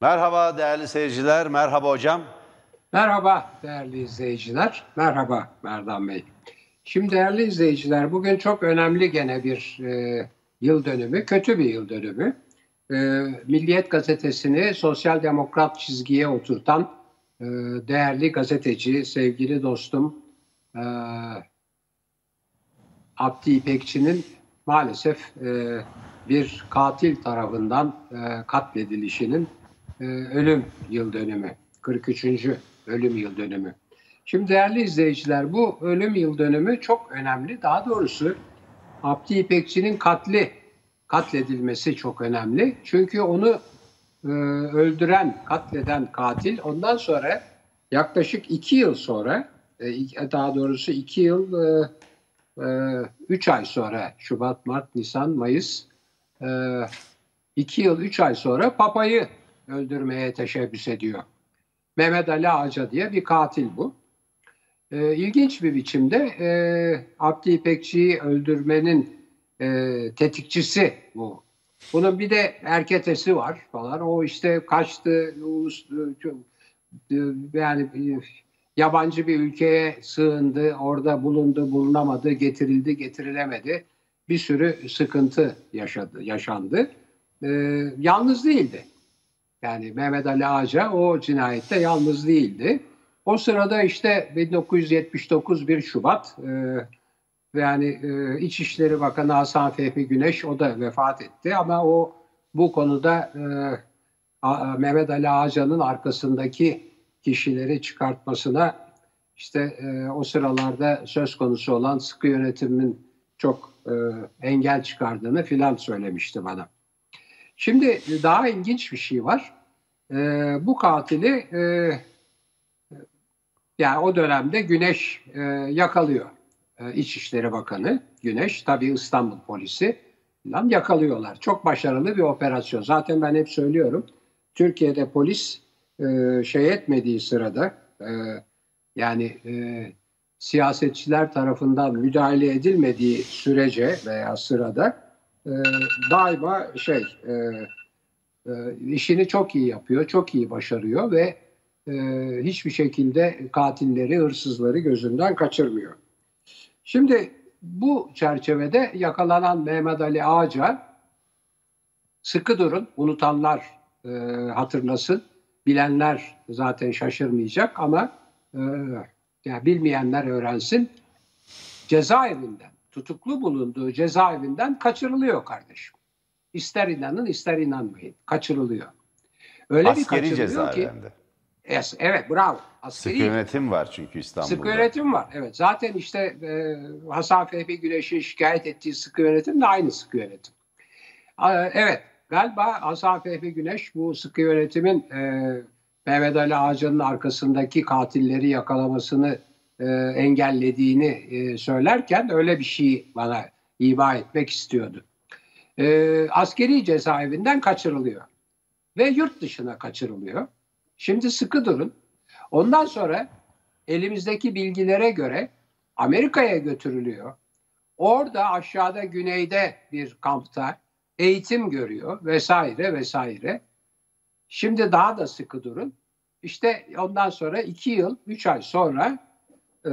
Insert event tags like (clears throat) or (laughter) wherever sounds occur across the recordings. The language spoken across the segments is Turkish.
Merhaba değerli seyirciler, merhaba hocam. Merhaba değerli izleyiciler, merhaba Merdan Bey. Şimdi değerli izleyiciler bugün çok önemli gene bir e, yıl dönümü, kötü bir yıl dönümü. E, Milliyet gazetesini sosyal demokrat çizgiye oturtan e, değerli gazeteci, sevgili dostum e, Abdi İpekçi'nin maalesef e, bir katil tarafından e, katledilişinin e, ölüm yıl dönümü, 43. ölüm yıl dönümü. Şimdi değerli izleyiciler bu ölüm yıl dönümü çok önemli. Daha doğrusu Abdi İpekçi'nin katli, katledilmesi çok önemli. Çünkü onu e, öldüren, katleden katil ondan sonra yaklaşık iki yıl sonra, e, daha doğrusu iki yıl, e, e, üç ay sonra, Şubat, Mart, Nisan, Mayıs, e, iki yıl, üç ay sonra Papa'yı öldürmeye teşebbüs ediyor. Mehmet Ali Ağaca diye bir katil bu. E, ilginç bir biçimde e, Abdi İpekçi'yi öldürmenin e, tetikçisi bu. Bunun bir de erketesi var falan. O işte kaçtı, ulus, e, yani e, yabancı bir ülkeye sığındı, orada bulundu, bulunamadı, getirildi, getirilemedi. Bir sürü sıkıntı yaşadı, yaşandı. E, yalnız değildi. Yani Mehmet Ali Ağaca o cinayette yalnız değildi. O sırada işte 1979 1 Şubat e, yani e, İçişleri Bakanı Hasan Fehmi Güneş o da vefat etti ama o bu konuda e, Mehmet Ali Ağaca'nın arkasındaki kişileri çıkartmasına işte e, o sıralarda söz konusu olan sıkı yönetimin çok e, engel çıkardığını filan söylemişti bana. Şimdi daha ilginç bir şey var. E, bu katili e, yani o dönemde Güneş e, yakalıyor. E, İçişleri Bakanı Güneş, tabii İstanbul polisi falan yakalıyorlar. Çok başarılı bir operasyon. Zaten ben hep söylüyorum. Türkiye'de polis e, şey etmediği sırada e, yani e, siyasetçiler tarafından müdahale edilmediği sürece veya sırada e, daima şey e, e, işini çok iyi yapıyor, çok iyi başarıyor ve e, hiçbir şekilde katilleri, hırsızları gözünden kaçırmıyor. Şimdi bu çerçevede yakalanan Mehmet Ali Ağaca sıkı durun, unutanlar e, hatırlasın, bilenler zaten şaşırmayacak ama e, yani bilmeyenler öğrensin. Cezaevinden, tutuklu bulunduğu cezaevinden kaçırılıyor kardeşim. İster inanın ister inanmayın. Kaçırılıyor. Öyle Askeri bir kaçırılıyor ki. Evet bravo. Askeri, sıkı yönetim var çünkü İstanbul'da. Sıkı yönetim var. Evet zaten işte e, Hasan Fehmi Güneş'in şikayet ettiği sıkı yönetim de aynı sıkı yönetim. E, evet galiba Hasan Fehmi Güneş bu sıkı yönetimin e, Mehmet Ali Ağacı'nın arkasındaki katilleri yakalamasını e, engellediğini e, söylerken öyle bir şey bana ima etmek istiyordu. E, askeri cezaevinden kaçırılıyor ve yurt dışına kaçırılıyor. Şimdi sıkı durun. Ondan sonra elimizdeki bilgilere göre Amerika'ya götürülüyor. Orada aşağıda güneyde bir kampta eğitim görüyor vesaire vesaire. Şimdi daha da sıkı durun. İşte ondan sonra iki yıl, üç ay sonra e,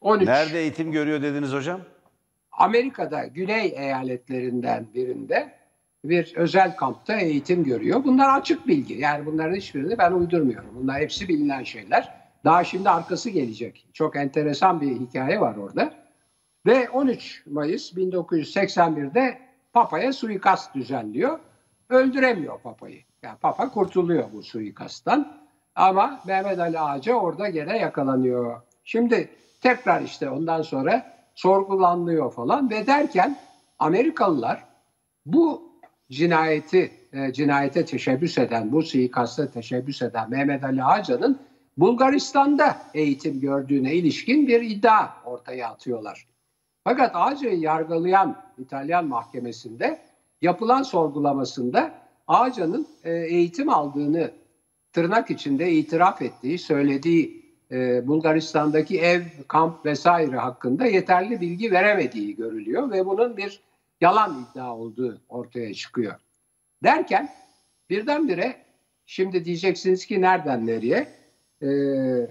13... Nerede eğitim görüyor dediniz hocam? Amerika'da güney eyaletlerinden birinde bir özel kampta eğitim görüyor. Bunlar açık bilgi. Yani bunların hiçbirini ben uydurmuyorum. Bunlar hepsi bilinen şeyler. Daha şimdi arkası gelecek. Çok enteresan bir hikaye var orada. Ve 13 Mayıs 1981'de Papa'ya suikast düzenliyor. Öldüremiyor Papa'yı. Yani Papa kurtuluyor bu suikasttan. Ama Mehmet Ali Ağaca orada gene yakalanıyor. Şimdi tekrar işte ondan sonra sorgulanıyor falan ve derken Amerikalılar bu cinayeti e, cinayete teşebbüs eden, bu suikasta teşebbüs eden Mehmet Ali Ağaca'nın Bulgaristan'da eğitim gördüğüne ilişkin bir iddia ortaya atıyorlar. Fakat Ağaca'yı yargılayan İtalyan mahkemesinde yapılan sorgulamasında Ağaca'nın e, eğitim aldığını tırnak içinde itiraf ettiği, söylediği e, Bulgaristan'daki ev, kamp vesaire hakkında yeterli bilgi veremediği görülüyor ve bunun bir yalan iddia olduğu ortaya çıkıyor. Derken birdenbire Şimdi diyeceksiniz ki nereden nereye? Ee,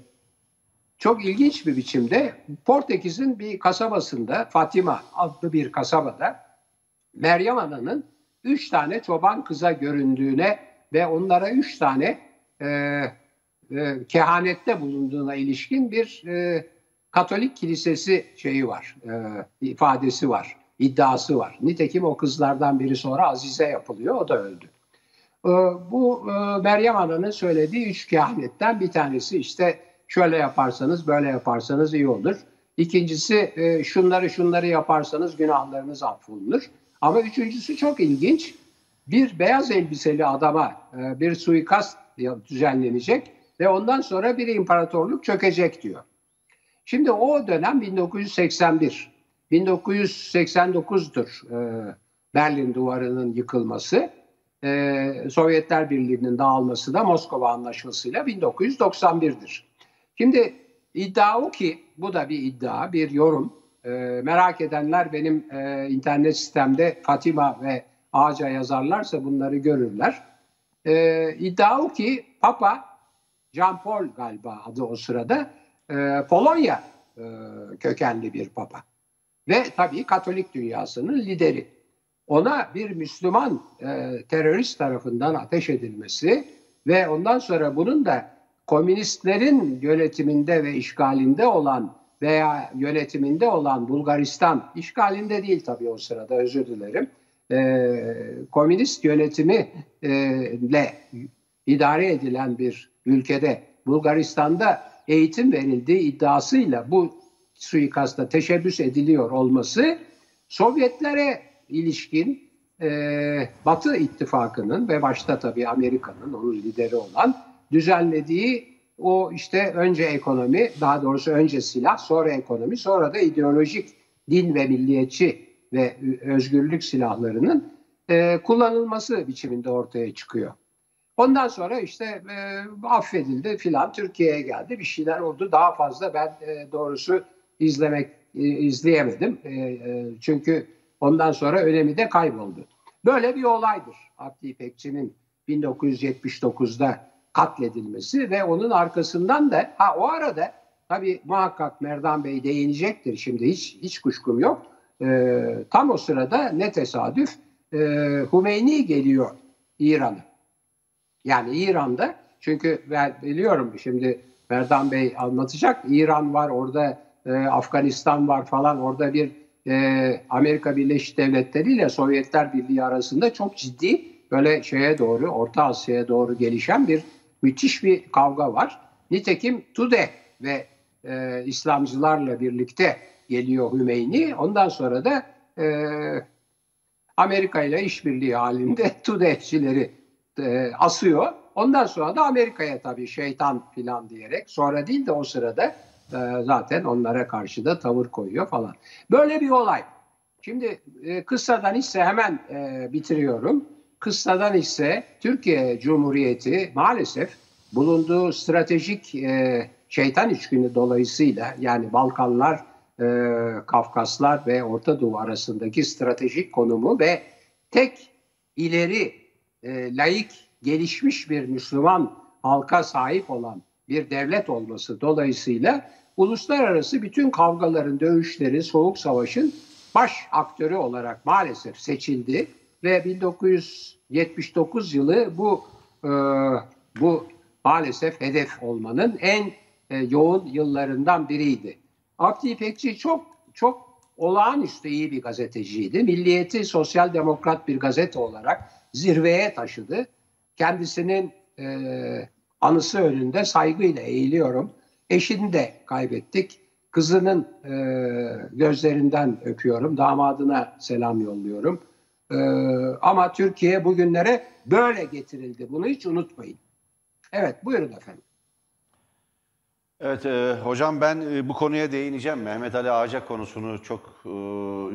çok ilginç bir biçimde Portekiz'in bir kasabasında Fatima adlı bir kasabada Meryem Ana'nın üç tane çoban kıza göründüğüne ve onlara üç tane e, e, kehanette bulunduğuna ilişkin bir e, Katolik kilisesi şeyi var, e, ifadesi var, iddiası var. Nitekim o kızlardan biri sonra Azize yapılıyor, o da öldü. E, bu e, Meryem Ana'nın söylediği üç kehanetten bir tanesi işte şöyle yaparsanız, böyle yaparsanız iyi olur. İkincisi e, şunları şunları yaparsanız günahlarınız affolunur. Ama üçüncüsü çok ilginç. Bir beyaz elbiseli adama e, bir suikast düzenlenecek ve ondan sonra bir imparatorluk çökecek diyor. Şimdi o dönem 1981, 1989'dur e, Berlin Duvarı'nın yıkılması, e, Sovyetler Birliği'nin dağılması da Moskova Anlaşması'yla 1991'dir. Şimdi iddia o ki, bu da bir iddia, bir yorum. E, merak edenler benim e, internet sistemde Fatima ve Ağaca yazarlarsa bunları görürler. E, iddia o ki Papa Jean Paul galiba adı o sırada e, Polonya e, kökenli bir papa. Ve tabii Katolik dünyasının lideri. Ona bir Müslüman e, terörist tarafından ateş edilmesi ve ondan sonra bunun da komünistlerin yönetiminde ve işgalinde olan veya yönetiminde olan Bulgaristan, işgalinde değil tabii o sırada özür dilerim, e, komünist yönetimiyle idare edilen bir ülkede Bulgaristan'da eğitim verildiği iddiasıyla bu suikasta teşebbüs ediliyor olması Sovyetlere ilişkin e, Batı ittifakının ve başta tabii Amerika'nın onun lideri olan düzenlediği o işte önce ekonomi, daha doğrusu önce silah, sonra ekonomi, sonra da ideolojik din ve milliyetçi ve özgürlük silahlarının e, kullanılması biçiminde ortaya çıkıyor. Ondan sonra işte e, affedildi filan Türkiye'ye geldi bir şeyler oldu daha fazla ben e, doğrusu izlemek e, izleyemedim e, e, çünkü ondan sonra önemi de kayboldu. Böyle bir olaydır Abdi İpekçi'nin 1979'da katledilmesi ve onun arkasından da ha o arada tabii muhakkak Merdan Bey değinecektir şimdi hiç hiç kuşkum yok. E, tam o sırada ne tesadüf e, Hümeyni geliyor İran'a. Yani İran'da çünkü ben biliyorum şimdi Merdan Bey anlatacak. İran var orada e, Afganistan var falan orada bir e, Amerika Birleşik Devletleri ile Sovyetler Birliği arasında çok ciddi böyle şeye doğru Orta Asya'ya doğru gelişen bir müthiş bir kavga var. Nitekim Tude ve e, İslamcılarla birlikte geliyor Hümeyni. Ondan sonra da e, Amerika ile işbirliği halinde (laughs) Tude'cileri e, asıyor. Ondan sonra da Amerika'ya tabii şeytan filan diyerek sonra değil de o sırada e, zaten onlara karşı da tavır koyuyor falan. Böyle bir olay. Şimdi e, kıssadan ise hemen e, bitiriyorum. Kıssadan ise Türkiye Cumhuriyeti maalesef bulunduğu stratejik e, şeytan üçgünü dolayısıyla yani Balkanlar, e, Kafkaslar ve Orta Doğu arasındaki stratejik konumu ve tek ileri e, laik gelişmiş bir Müslüman halka sahip olan bir devlet olması dolayısıyla uluslararası bütün kavgaların, dövüşlerin, soğuk savaşın baş aktörü olarak maalesef seçildi ve 1979 yılı bu e, bu maalesef hedef olmanın en e, yoğun yıllarından biriydi. Abdi İpekçi çok çok olağanüstü iyi bir gazeteciydi. Milliyeti sosyal demokrat bir gazete olarak zirveye taşıdı. Kendisinin e, anısı önünde saygıyla eğiliyorum. Eşini de kaybettik. Kızının e, gözlerinden öpüyorum. Damadına selam yolluyorum. E, ama Türkiye bugünlere böyle getirildi. Bunu hiç unutmayın. Evet buyurun efendim. Evet e, hocam ben e, bu konuya değineceğim. Mehmet Ali Ağaca konusunu çok e,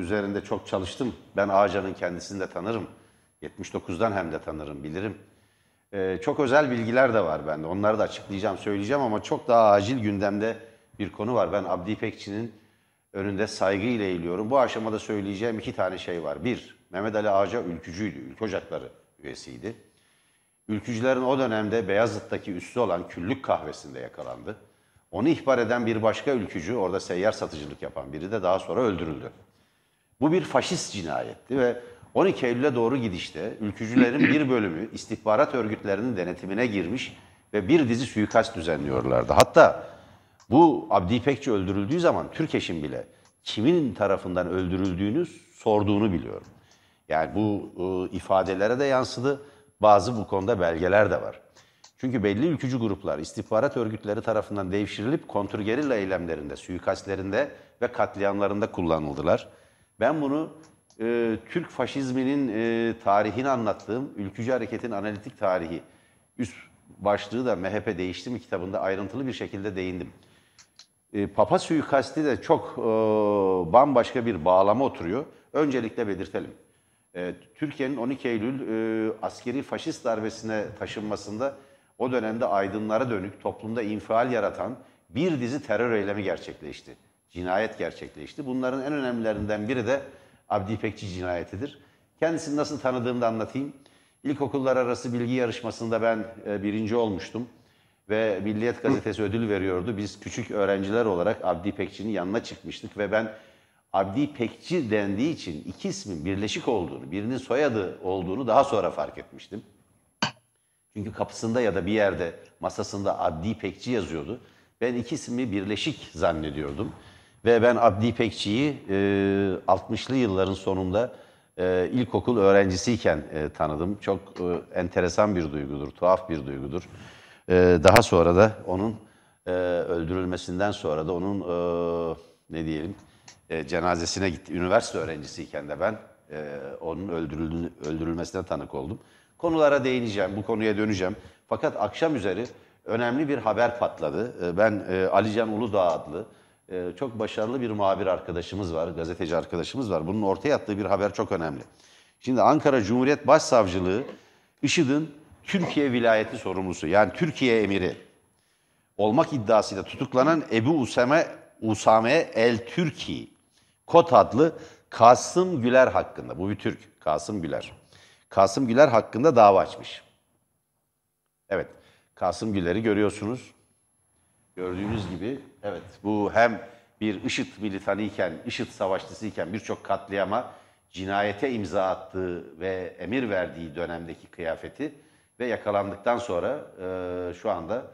üzerinde çok çalıştım. Ben Ağaca'nın kendisini de tanırım. 79'dan hem de tanırım, bilirim. E, çok özel bilgiler de var bende. Onları da açıklayacağım, söyleyeceğim ama çok daha acil gündemde bir konu var. Ben Abdi İpekçi'nin önünde saygıyla eğiliyorum. Bu aşamada söyleyeceğim iki tane şey var. Bir, Mehmet Ali Ağaca ülkücüydü, ülke ocakları üyesiydi. ülkücülerin o dönemde Beyazıt'taki üssü olan Küllük kahvesinde yakalandı. Onu ihbar eden bir başka ülkücü, orada seyyar satıcılık yapan biri de daha sonra öldürüldü. Bu bir faşist cinayetti ve 12 Eylül'e doğru gidişte ülkücülerin bir bölümü istihbarat örgütlerinin denetimine girmiş ve bir dizi suikast düzenliyorlardı. Hatta bu Abdi İpekçi öldürüldüğü zaman Türkeş'in bile kimin tarafından öldürüldüğünü sorduğunu biliyorum. Yani bu e, ifadelere de yansıdı. Bazı bu konuda belgeler de var. Çünkü belli ülkücü gruplar istihbarat örgütleri tarafından devşirilip kontrgerilla eylemlerinde, suikastlerinde ve katliamlarında kullanıldılar. Ben bunu e, Türk faşizminin e, tarihini anlattığım Ülkücü Hareket'in analitik tarihi üst başlığı da MHP değişti mi kitabında ayrıntılı bir şekilde değindim. E, Papa suikasti de çok e, bambaşka bir bağlama oturuyor. Öncelikle belirtelim. E, Türkiye'nin 12 Eylül e, askeri faşist darbesine taşınmasında o dönemde aydınlara dönük toplumda infial yaratan bir dizi terör eylemi gerçekleşti. Cinayet gerçekleşti. Bunların en önemlilerinden biri de Abdi İpekçi cinayetidir. Kendisini nasıl tanıdığımı da anlatayım. İlkokullar arası bilgi yarışmasında ben e, birinci olmuştum ve Milliyet Gazetesi ödül veriyordu. Biz küçük öğrenciler olarak Abdi İpekçi'nin yanına çıkmıştık ve ben Abdi İpekçi dendiği için iki ismin birleşik olduğunu, birinin soyadı olduğunu daha sonra fark etmiştim. Çünkü kapısında ya da bir yerde masasında Abdi İpekçi yazıyordu. Ben iki ismi birleşik zannediyordum. Ve ben Abdi İpekçi'yi e, 60'lı yılların sonunda e, ilkokul öğrencisiyken e, tanıdım. Çok e, enteresan bir duygudur, tuhaf bir duygudur. E, daha sonra da onun e, öldürülmesinden sonra da onun e, ne diyelim e, cenazesine gitti. Üniversite öğrencisiyken de ben e, onun öldürüldüğünü, öldürülmesine tanık oldum. Konulara değineceğim, bu konuya döneceğim. Fakat akşam üzeri önemli bir haber patladı. E, ben e, Alican Uludağ adlı e, çok başarılı bir muhabir arkadaşımız var, gazeteci arkadaşımız var. Bunun ortaya attığı bir haber çok önemli. Şimdi Ankara Cumhuriyet Başsavcılığı IŞİD'in Türkiye vilayeti sorumlusu yani Türkiye emiri olmak iddiasıyla tutuklanan Ebu Usame, Usame El Türki Kot adlı Kasım Güler hakkında. Bu bir Türk. Kasım Güler. Kasım Güler hakkında dava açmış. Evet. Kasım Güler'i görüyorsunuz. Gördüğünüz gibi evet bu hem bir IŞİD militanıyken, IŞİD savaşçısıyken birçok katliama cinayete imza attığı ve emir verdiği dönemdeki kıyafeti ve yakalandıktan sonra e, şu anda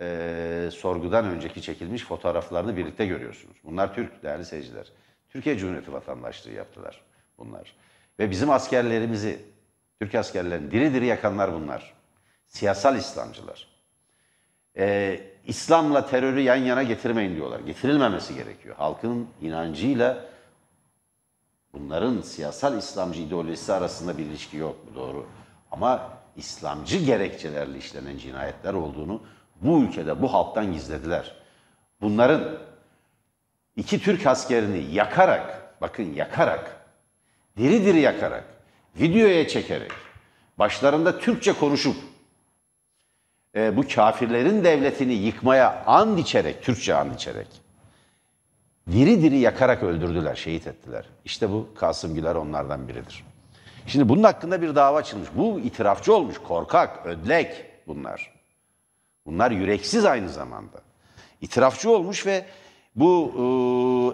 e, sorgudan önceki çekilmiş fotoğraflarını birlikte görüyorsunuz. Bunlar Türk değerli seyirciler. Türkiye Cumhuriyeti vatandaşlığı yaptılar bunlar. Ve bizim askerlerimizi, Türk askerlerini diri diri yakanlar bunlar. Siyasal İslamcılar. Ee, İslam'la terörü yan yana getirmeyin diyorlar. Getirilmemesi gerekiyor. Halkın inancıyla bunların siyasal İslamcı ideolojisi arasında bir ilişki yok. Bu doğru. Ama İslamcı gerekçelerle işlenen cinayetler olduğunu bu ülkede bu halktan gizlediler. Bunların iki Türk askerini yakarak, bakın yakarak, diri diri yakarak, videoya çekerek, başlarında Türkçe konuşup, e, bu kafirlerin devletini yıkmaya and içerek, Türkçe and içerek, diri diri yakarak öldürdüler, şehit ettiler. İşte bu Kasım Güler onlardan biridir. Şimdi bunun hakkında bir dava açılmış. Bu itirafçı olmuş, korkak, ödlek bunlar. Bunlar yüreksiz aynı zamanda. İtirafçı olmuş ve bu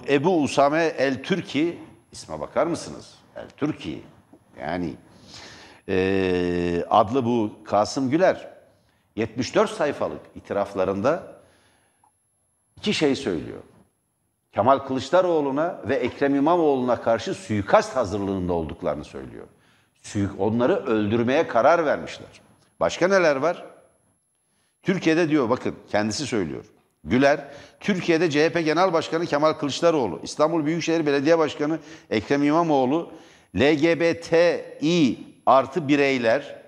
e, Ebu Usame El Türki, isme bakar mısınız? El Türki, yani e, adlı bu Kasım Güler, 74 sayfalık itiraflarında iki şey söylüyor. Kemal Kılıçdaroğlu'na ve Ekrem İmamoğlu'na karşı suikast hazırlığında olduklarını söylüyor. Onları öldürmeye karar vermişler. Başka neler var? Türkiye'de diyor bakın kendisi söylüyor. Güler, Türkiye'de CHP Genel Başkanı Kemal Kılıçdaroğlu, İstanbul Büyükşehir Belediye Başkanı Ekrem İmamoğlu, LGBTİ artı bireyler,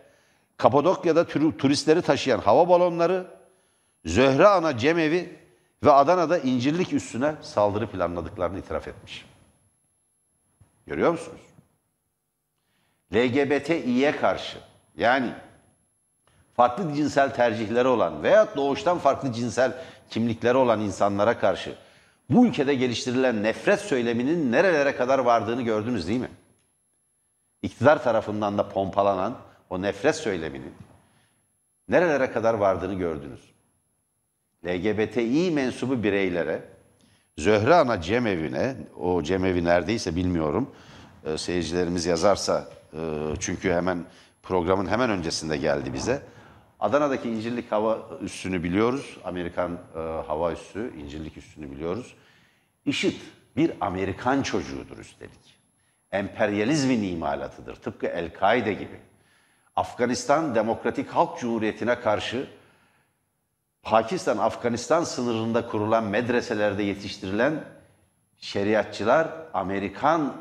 Kapadokya'da turistleri taşıyan hava balonları, Zöhre Ana Cemevi ve Adana'da İncirlik üstüne saldırı planladıklarını itiraf etmiş. Görüyor musunuz? LGBTİ'ye karşı yani farklı cinsel tercihleri olan veya doğuştan farklı cinsel kimlikleri olan insanlara karşı bu ülkede geliştirilen nefret söyleminin nerelere kadar vardığını gördünüz değil mi? İktidar tarafından da pompalanan o nefret söyleminin nerelere kadar vardığını gördünüz. LGBTİ mensubu bireylere, Zöhre Ana Cemevi'ne, o cemevi neredeyse bilmiyorum, e, seyircilerimiz yazarsa, e, çünkü hemen programın hemen öncesinde geldi bize. Adana'daki İncirlik Hava Üssü'nü biliyoruz, Amerikan e, Hava Üssü, İncirlik Üssü'nü biliyoruz. IŞİD bir Amerikan çocuğudur üstelik. Emperyalizmin imalatıdır, tıpkı El-Kaide gibi. Afganistan Demokratik Halk Cumhuriyeti'ne karşı Pakistan-Afganistan sınırında kurulan medreselerde yetiştirilen şeriatçılar Amerikan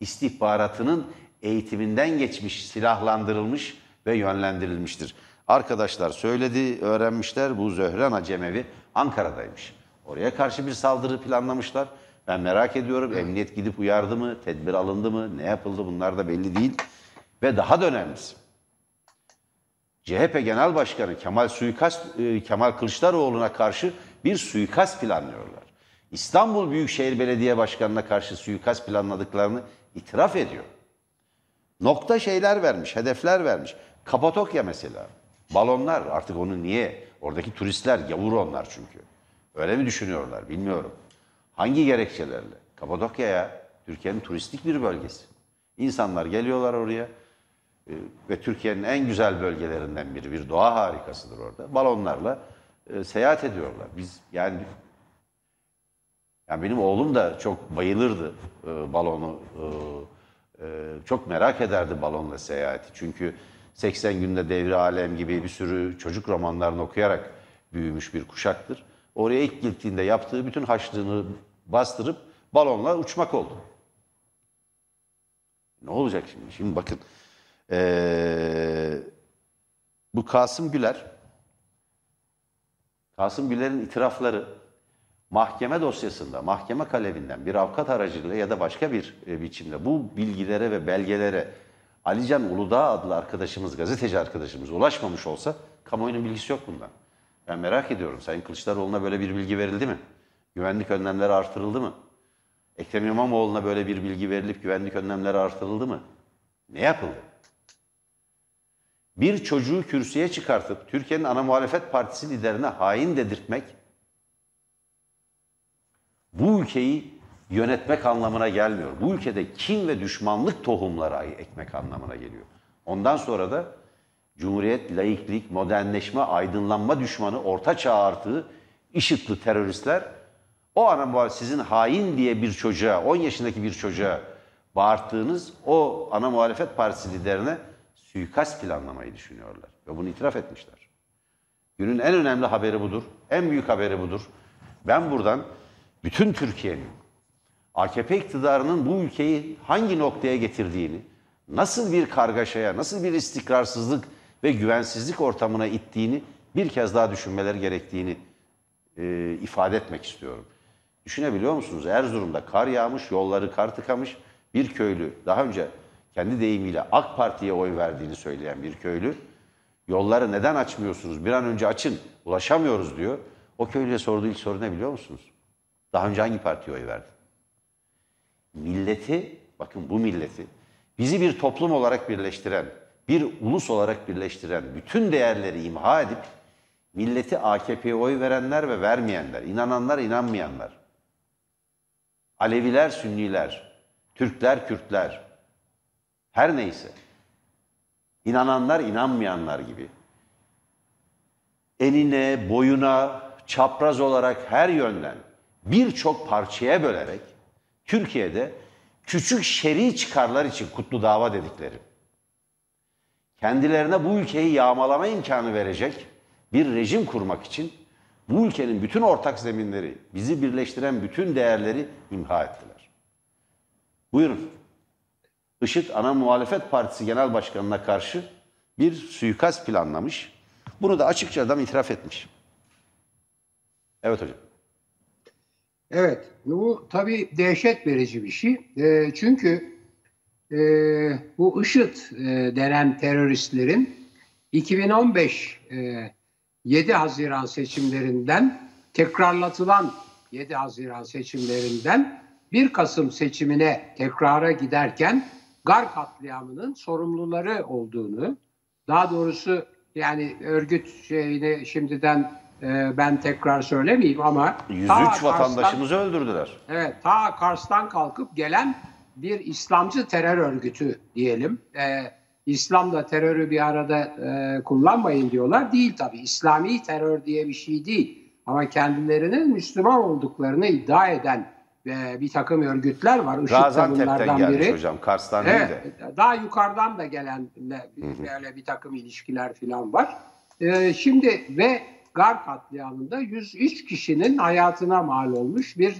istihbaratının eğitiminden geçmiş, silahlandırılmış ve yönlendirilmiştir. Arkadaşlar söyledi, öğrenmişler bu Zöhran Acemevi Ankara'daymış. Oraya karşı bir saldırı planlamışlar. Ben merak ediyorum emniyet gidip uyardı mı, tedbir alındı mı, ne yapıldı bunlar da belli değil. Ve daha da önemlisi CHP Genel Başkanı Kemal Suikast e, Kemal Kılıçdaroğlu'na karşı bir suikast planlıyorlar. İstanbul Büyükşehir Belediye Başkanı'na karşı suikast planladıklarını itiraf ediyor. Nokta şeyler vermiş, hedefler vermiş. Kapadokya mesela. Balonlar artık onu niye? Oradaki turistler gavur onlar çünkü. Öyle mi düşünüyorlar bilmiyorum. Hangi gerekçelerle? Kapadokya ya Türkiye'nin turistik bir bölgesi. İnsanlar geliyorlar oraya ve Türkiye'nin en güzel bölgelerinden biri, bir doğa harikasıdır orada. Balonlarla e, seyahat ediyorlar. Biz yani yani benim oğlum da çok bayılırdı e, balonu. E, e, çok merak ederdi balonla seyahati. Çünkü 80 günde devri alem gibi bir sürü çocuk romanlarını okuyarak büyümüş bir kuşaktır. Oraya ilk gittiğinde yaptığı bütün haçlığını bastırıp balonla uçmak oldu. Ne olacak şimdi? Şimdi bakın ee, bu Kasım Güler, Kasım Güler'in itirafları mahkeme dosyasında, mahkeme kalevinden bir avukat aracılığıyla ya da başka bir e, biçimde bu bilgilere ve belgelere Alican Uludağ adlı arkadaşımız, gazeteci arkadaşımız ulaşmamış olsa kamuoyunun bilgisi yok bundan. Ben merak ediyorum. Sayın Kılıçdaroğlu'na böyle bir bilgi verildi mi? Güvenlik önlemleri artırıldı mı? Ekrem İmamoğlu'na böyle bir bilgi verilip güvenlik önlemleri artırıldı mı? Ne yapıldı? Bir çocuğu kürsüye çıkartıp Türkiye'nin ana muhalefet partisi liderine hain dedirtmek bu ülkeyi yönetmek anlamına gelmiyor. Bu ülkede kin ve düşmanlık tohumları ekmek anlamına geliyor. Ondan sonra da Cumhuriyet, laiklik, modernleşme, aydınlanma düşmanı, orta çağ artığı, IŞİD'li teröristler o ana sizin hain diye bir çocuğa, 10 yaşındaki bir çocuğa bağırttığınız o ana muhalefet partisi liderine suikast planlamayı düşünüyorlar. Ve bunu itiraf etmişler. Günün en önemli haberi budur. En büyük haberi budur. Ben buradan bütün Türkiye'nin AKP iktidarının bu ülkeyi hangi noktaya getirdiğini, nasıl bir kargaşaya, nasıl bir istikrarsızlık ve güvensizlik ortamına ittiğini bir kez daha düşünmeleri gerektiğini e, ifade etmek istiyorum. Düşünebiliyor musunuz? Erzurum'da kar yağmış, yolları kar tıkamış bir köylü daha önce kendi deyimiyle AK Parti'ye oy verdiğini söyleyen bir köylü yolları neden açmıyorsunuz bir an önce açın ulaşamıyoruz diyor. O köylüye sorduğu ilk soru ne biliyor musunuz? Daha önce hangi partiye oy verdi? Milleti, bakın bu milleti, bizi bir toplum olarak birleştiren, bir ulus olarak birleştiren bütün değerleri imha edip milleti AKP'ye oy verenler ve vermeyenler, inananlar, inanmayanlar, Aleviler, Sünniler, Türkler, Kürtler, her neyse. İnananlar, inanmayanlar gibi. Enine, boyuna, çapraz olarak her yönden birçok parçaya bölerek Türkiye'de küçük şer'i çıkarlar için kutlu dava dedikleri, kendilerine bu ülkeyi yağmalama imkanı verecek bir rejim kurmak için bu ülkenin bütün ortak zeminleri, bizi birleştiren bütün değerleri imha ettiler. Buyurun. IŞİD ana muhalefet partisi genel başkanına karşı bir suikast planlamış. Bunu da açıkça adam itiraf etmiş. Evet hocam. Evet, bu tabii dehşet verici bir şey. E, çünkü e, bu IŞİD e, denen teröristlerin 2015 e, 7 Haziran seçimlerinden tekrarlatılan 7 Haziran seçimlerinden 1 Kasım seçimine tekrara giderken Gar katliamının sorumluları olduğunu, daha doğrusu Yani örgüt şeyini şimdiden e, ben tekrar söylemeyeyim ama 103 ta Kars'tan- vatandaşımızı öldürdüler. Evet, ta Kars'tan kalkıp gelen bir İslamcı terör örgütü diyelim. Ee, İslam'la terörü bir arada e, kullanmayın diyorlar. Değil tabii. İslami terör diye bir şey değil. Ama kendilerinin Müslüman olduklarını iddia eden e, bir takım örgütler var. De Gaziantep'ten gelmiş biri. hocam. Kars'tan değil Evet, de. daha yukarıdan da gelen böyle bir takım ilişkiler falan var. Ee, şimdi ve Gar katliamında 103 kişinin hayatına mal olmuş bir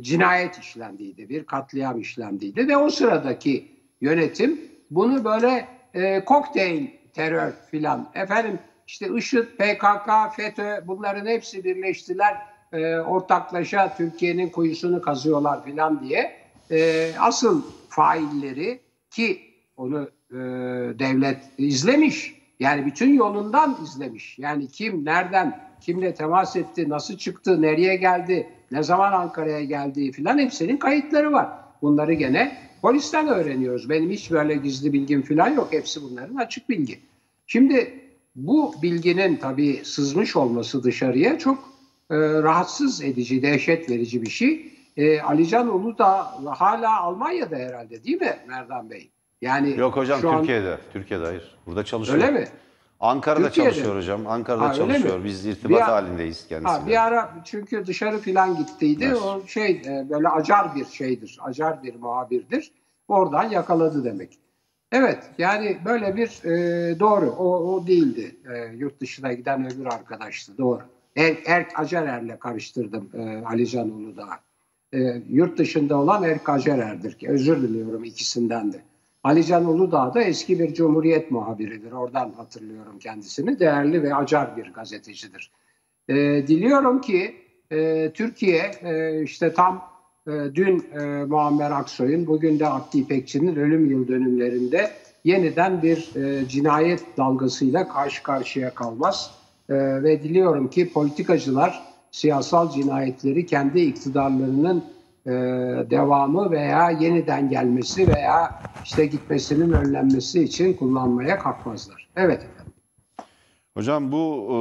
cinayet işlendiydi, bir katliam işlendiydi ve o sıradaki yönetim bunu böyle e, kokteyl terör filan efendim işte IŞİD, PKK, FETÖ bunların hepsi birleştiler e, ortaklaşa Türkiye'nin kuyusunu kazıyorlar filan diye e, asıl failleri ki onu e, devlet izlemiş yani bütün yolundan izlemiş. Yani kim nereden kimle temas etti nasıl çıktı nereye geldi ne zaman Ankara'ya geldiği filan hepsinin kayıtları var. Bunları gene polisten öğreniyoruz. Benim hiç böyle gizli bilgim filan yok. Hepsi bunların açık bilgi. Şimdi bu bilginin tabii sızmış olması dışarıya çok e, rahatsız edici, dehşet verici bir şey. E, Alican Ulu da hala Almanya'da herhalde değil mi Merdan Bey? Yani Yok hocam şu an- Türkiye'de. Türkiye'de hayır. Burada çalışıyor. Öyle mi? Ankara'da Türkiye'de. çalışıyor hocam. Ankara'da Ha, çalışıyor. mi? Biz irtibat Bir- halindeyiz kendisiyle. Ha, bir ara çünkü dışarı filan gittiydi. Evet. O şey e, böyle acar bir şeydir. Acar bir muhabirdir. Oradan yakaladı demek. Evet yani böyle bir e, doğru o, o değildi. E, yurt dışına giden öbür arkadaştı doğru. Er, Erk Acarer'le karıştırdım e, Ali Can Uludağ. E, yurt dışında olan Erk Acarer'dir ki özür diliyorum ikisinden de. Ali Can Uludağ da eski bir Cumhuriyet muhabiridir. Oradan hatırlıyorum kendisini. Değerli ve acar bir gazetecidir. E, diliyorum ki e, Türkiye e, işte tam e, dün e, Muammer Aksoy'un bugün de Abdi İpekçi'nin ölüm yıl dönümlerinde yeniden bir e, cinayet dalgasıyla karşı karşıya kalmaz. E, ve diliyorum ki politikacılar siyasal cinayetleri kendi iktidarlarının e, devamı veya yeniden gelmesi veya işte gitmesinin önlenmesi için kullanmaya kalkmazlar. Evet. Hocam bu e,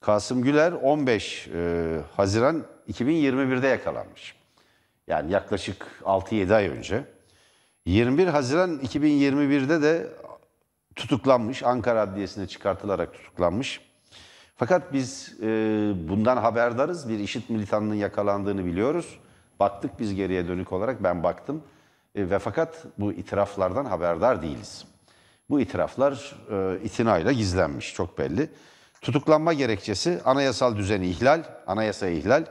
Kasım Güler 15 e, Haziran 2021'de yakalanmış. Yani yaklaşık 6-7 ay önce. 21 Haziran 2021'de de tutuklanmış. Ankara Adliyesi'ne çıkartılarak tutuklanmış. Fakat biz e, bundan haberdarız. Bir işit militanının yakalandığını biliyoruz. Baktık biz geriye dönük olarak ben baktım. E, ve fakat bu itiraflardan haberdar değiliz. Bu itiraflar e, itinayla gizlenmiş çok belli. Tutuklanma gerekçesi anayasal düzeni ihlal, anayasa ihlal.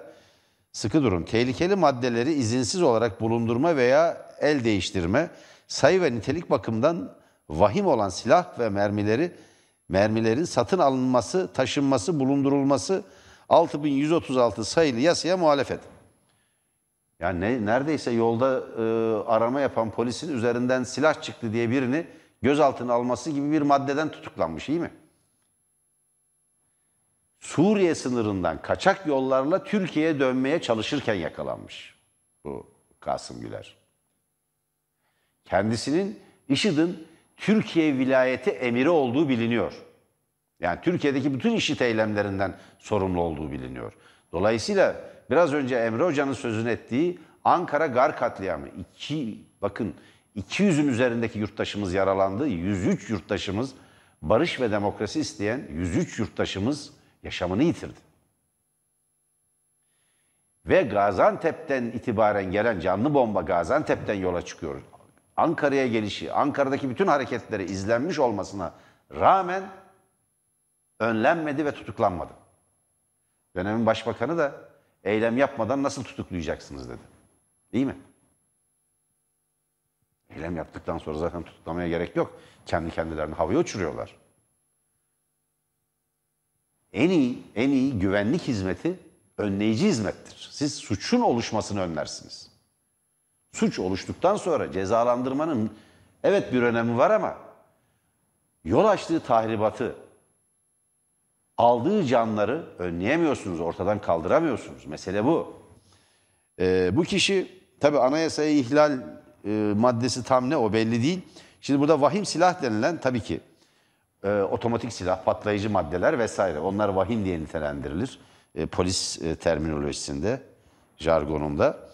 Sıkı durun. Tehlikeli maddeleri izinsiz olarak bulundurma veya el değiştirme, sayı ve nitelik bakımından vahim olan silah ve mermileri mermilerin satın alınması, taşınması, bulundurulması 6136 sayılı yasaya muhalefet. Yani ne, neredeyse yolda e, arama yapan polisin üzerinden silah çıktı diye birini gözaltına alması gibi bir maddeden tutuklanmış iyi mi? Suriye sınırından kaçak yollarla Türkiye'ye dönmeye çalışırken yakalanmış bu Kasım Güler. Kendisinin IŞİD'in Türkiye vilayeti emiri olduğu biliniyor. Yani Türkiye'deki bütün IŞİD eylemlerinden sorumlu olduğu biliniyor. Dolayısıyla biraz önce Emre Hoca'nın sözünü ettiği Ankara Gar katliamı. iki, bakın 200'ün üzerindeki yurttaşımız yaralandı. 103 yurttaşımız barış ve demokrasi isteyen 103 yurttaşımız yaşamını yitirdi. Ve Gaziantep'ten itibaren gelen canlı bomba Gaziantep'ten yola çıkıyor. Ankara'ya gelişi, Ankara'daki bütün hareketleri izlenmiş olmasına rağmen önlenmedi ve tutuklanmadı. Dönemin başbakanı da eylem yapmadan nasıl tutuklayacaksınız dedi. Değil mi? Eylem yaptıktan sonra zaten tutuklamaya gerek yok. Kendi kendilerini havaya uçuruyorlar. En iyi, en iyi güvenlik hizmeti önleyici hizmettir. Siz suçun oluşmasını önlersiniz. Suç oluştuktan sonra cezalandırmanın evet bir önemi var ama yol açtığı tahribatı, aldığı canları önleyemiyorsunuz, ortadan kaldıramıyorsunuz. Mesele bu. Ee, bu kişi tabi anayasaya ihlal e, maddesi tam ne o belli değil. Şimdi burada vahim silah denilen tabii ki e, otomatik silah, patlayıcı maddeler vesaire. Onlar vahim diye nitelendirilir e, polis e, terminolojisinde, jargonunda.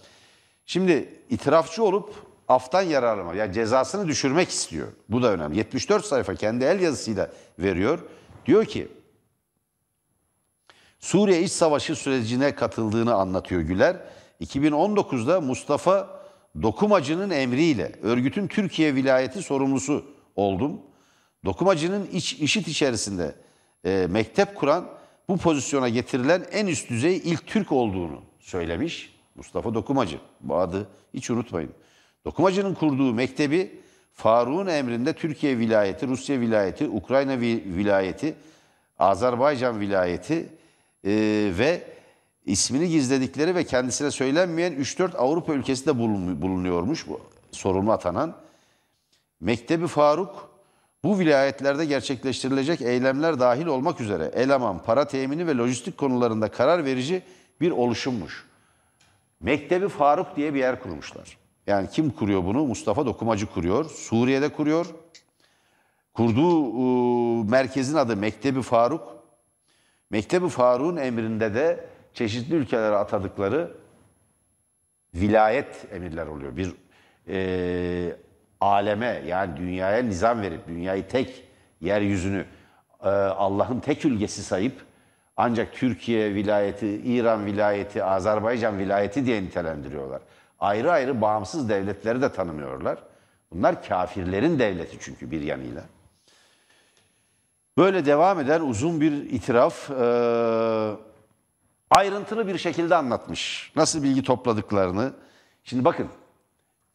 Şimdi itirafçı olup aftan yararlanma, yani cezasını düşürmek istiyor. Bu da önemli. 74 sayfa kendi el yazısıyla veriyor. Diyor ki, Suriye İç Savaşı sürecine katıldığını anlatıyor Güler. 2019'da Mustafa Dokumacı'nın emriyle örgütün Türkiye vilayeti sorumlusu oldum. Dokumacı'nın iç, işit içerisinde e, mektep kuran bu pozisyona getirilen en üst düzey ilk Türk olduğunu söylemiş. Mustafa Dokumacı. Bu adı hiç unutmayın. Dokumacı'nın kurduğu mektebi Faruk'un emrinde Türkiye vilayeti, Rusya vilayeti, Ukrayna vilayeti, Azerbaycan vilayeti e, ve ismini gizledikleri ve kendisine söylenmeyen 3-4 Avrupa ülkesinde bulunuyormuş bu sorumlu atanan. Mektebi Faruk bu vilayetlerde gerçekleştirilecek eylemler dahil olmak üzere eleman, para temini ve lojistik konularında karar verici bir oluşummuş. Mektebi Faruk diye bir yer kurmuşlar. Yani kim kuruyor bunu? Mustafa Dokumacı kuruyor. Suriye'de kuruyor. Kurduğu e, merkezin adı Mektebi Faruk. Mektebi Faruk'un emrinde de çeşitli ülkelere atadıkları vilayet emirler oluyor. Bir e, aleme yani dünyaya nizam verip dünyayı tek yeryüzünü e, Allah'ın tek ülgesi sayıp ancak Türkiye vilayeti, İran vilayeti, Azerbaycan vilayeti diye nitelendiriyorlar. Ayrı ayrı bağımsız devletleri de tanımıyorlar. Bunlar kafirlerin devleti çünkü bir yanıyla. Böyle devam eden uzun bir itiraf e, ayrıntılı bir şekilde anlatmış. Nasıl bilgi topladıklarını. Şimdi bakın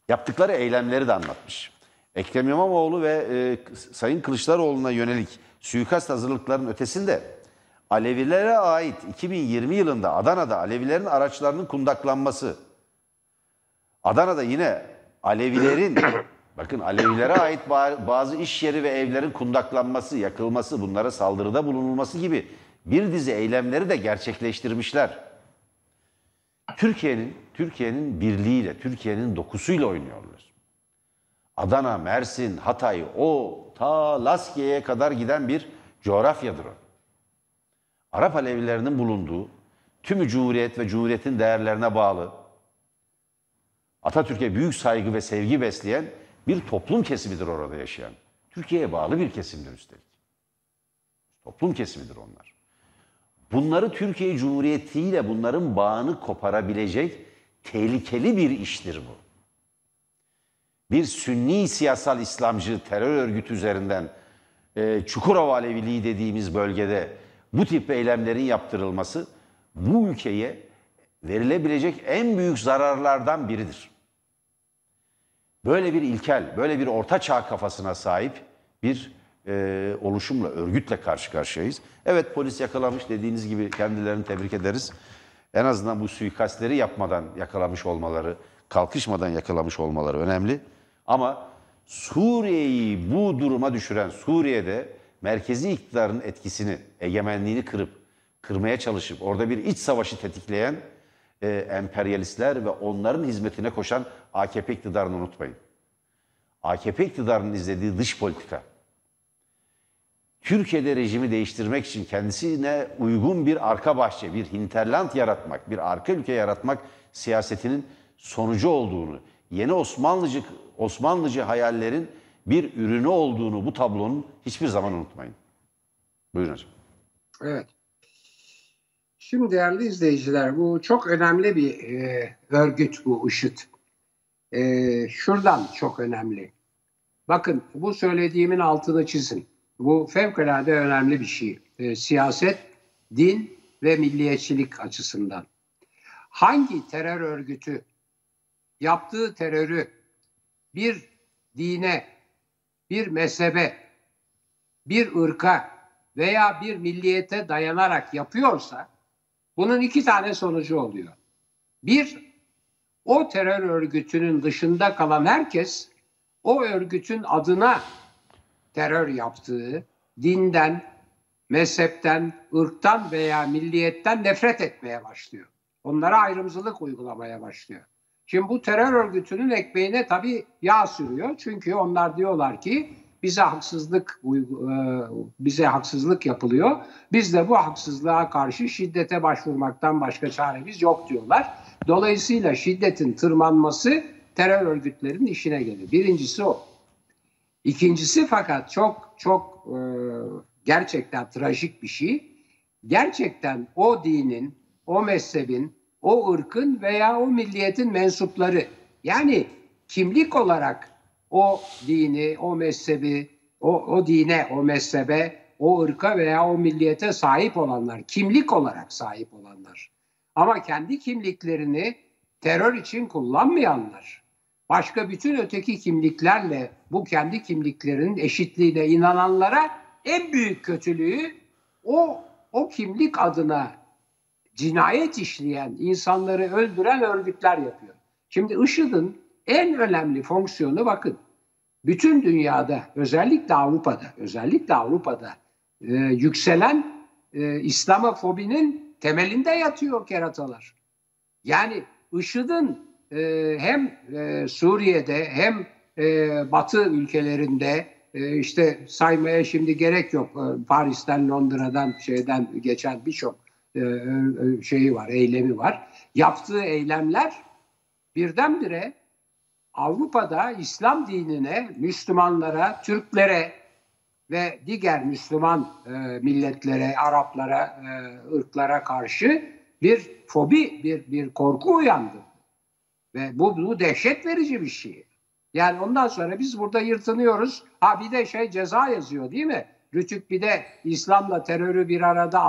yaptıkları eylemleri de anlatmış. Ekrem İmamoğlu ve e, Sayın Kılıçdaroğlu'na yönelik suikast hazırlıklarının ötesinde Alevilere ait 2020 yılında Adana'da Alevilerin araçlarının kundaklanması, Adana'da yine Alevilerin (coughs) bakın Alevilere ait bazı iş yeri ve evlerin kundaklanması, yakılması, bunlara saldırıda bulunulması gibi bir dizi eylemleri de gerçekleştirmişler. Türkiye'nin Türkiye'nin birliğiyle, Türkiye'nin dokusuyla oynuyorlar. Adana, Mersin, Hatay, o ta Laskiye'ye kadar giden bir coğrafyadır o. Arap Alevilerinin bulunduğu, tümü Cumhuriyet ve Cumhuriyet'in değerlerine bağlı, Atatürk'e büyük saygı ve sevgi besleyen bir toplum kesimidir orada yaşayan. Türkiye'ye bağlı bir kesimdir üstelik. Toplum kesimidir onlar. Bunları Türkiye Cumhuriyeti ile bunların bağını koparabilecek tehlikeli bir iştir bu. Bir Sünni siyasal İslamcı terör örgütü üzerinden e, Çukurova Aleviliği dediğimiz bölgede bu tip eylemlerin yaptırılması bu ülkeye verilebilecek en büyük zararlardan biridir. Böyle bir ilkel, böyle bir orta çağ kafasına sahip bir e, oluşumla, örgütle karşı karşıyayız. Evet polis yakalamış dediğiniz gibi kendilerini tebrik ederiz. En azından bu suikastleri yapmadan yakalamış olmaları, kalkışmadan yakalamış olmaları önemli. Ama Suriye'yi bu duruma düşüren, Suriye'de merkezi iktidarın etkisini, egemenliğini kırıp, kırmaya çalışıp orada bir iç savaşı tetikleyen e, emperyalistler ve onların hizmetine koşan AKP iktidarını unutmayın. AKP iktidarının izlediği dış politika, Türkiye'de rejimi değiştirmek için kendisine uygun bir arka bahçe, bir hinterland yaratmak, bir arka ülke yaratmak siyasetinin sonucu olduğunu, yeni Osmanlıcı Osmanlıcı hayallerin bir ürünü olduğunu bu tablonun hiçbir zaman unutmayın. Buyurun hocam. Evet. Şimdi değerli izleyiciler bu çok önemli bir e, örgüt bu IŞİD. E, şuradan çok önemli. Bakın bu söylediğimin altını çizin. Bu fevkalade önemli bir şey. E, siyaset, din ve milliyetçilik açısından. Hangi terör örgütü yaptığı terörü bir dine, bir mezhebe, bir ırka veya bir milliyete dayanarak yapıyorsa bunun iki tane sonucu oluyor. Bir, o terör örgütünün dışında kalan herkes o örgütün adına terör yaptığı dinden, mezhepten, ırktan veya milliyetten nefret etmeye başlıyor. Onlara ayrımcılık uygulamaya başlıyor. Şimdi bu terör örgütünün ekmeğine tabii yağ sürüyor. Çünkü onlar diyorlar ki bize haksızlık e, bize haksızlık yapılıyor. Biz de bu haksızlığa karşı şiddete başvurmaktan başka çaremiz yok diyorlar. Dolayısıyla şiddetin tırmanması terör örgütlerinin işine gelir. Birincisi o. İkincisi fakat çok çok e, gerçekten trajik bir şey. Gerçekten o dinin, o mezhebin, o ırkın veya o milliyetin mensupları yani kimlik olarak o dini, o mezhebi, o, o dine, o mezhebe, o ırka veya o milliyete sahip olanlar, kimlik olarak sahip olanlar. Ama kendi kimliklerini terör için kullanmayanlar, başka bütün öteki kimliklerle bu kendi kimliklerinin eşitliğine inananlara en büyük kötülüğü o o kimlik adına cinayet işleyen, insanları öldüren örgütler yapıyor. Şimdi IŞİD'in en önemli fonksiyonu bakın. Bütün dünyada, özellikle Avrupa'da, özellikle Avrupa'da e, yükselen e, İslamofobinin temelinde yatıyor keratalar. Yani IŞİD'in e, hem e, Suriye'de hem e, Batı ülkelerinde e, işte saymaya şimdi gerek yok. E, Paris'ten, Londra'dan, şeyden geçen birçok şeyi var, eylemi var. Yaptığı eylemler birdenbire Avrupa'da İslam dinine, Müslümanlara, Türklere ve diğer Müslüman e, milletlere, Araplara, e, ırklara karşı bir fobi, bir, bir korku uyandı. Ve bu, bu dehşet verici bir şey. Yani ondan sonra biz burada yırtınıyoruz. Ha bir de şey ceza yazıyor değil mi? Rütük bir de İslam'la terörü bir arada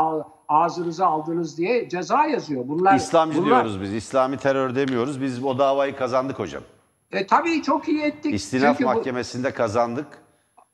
ağzınıza aldınız diye ceza yazıyor. Bunlar İslamcı bunlar, diyoruz biz. İslami terör demiyoruz. Biz o davayı kazandık hocam. E, tabii çok iyi ettik. İstinaf Çünkü bu- Mahkemesi'nde kazandık.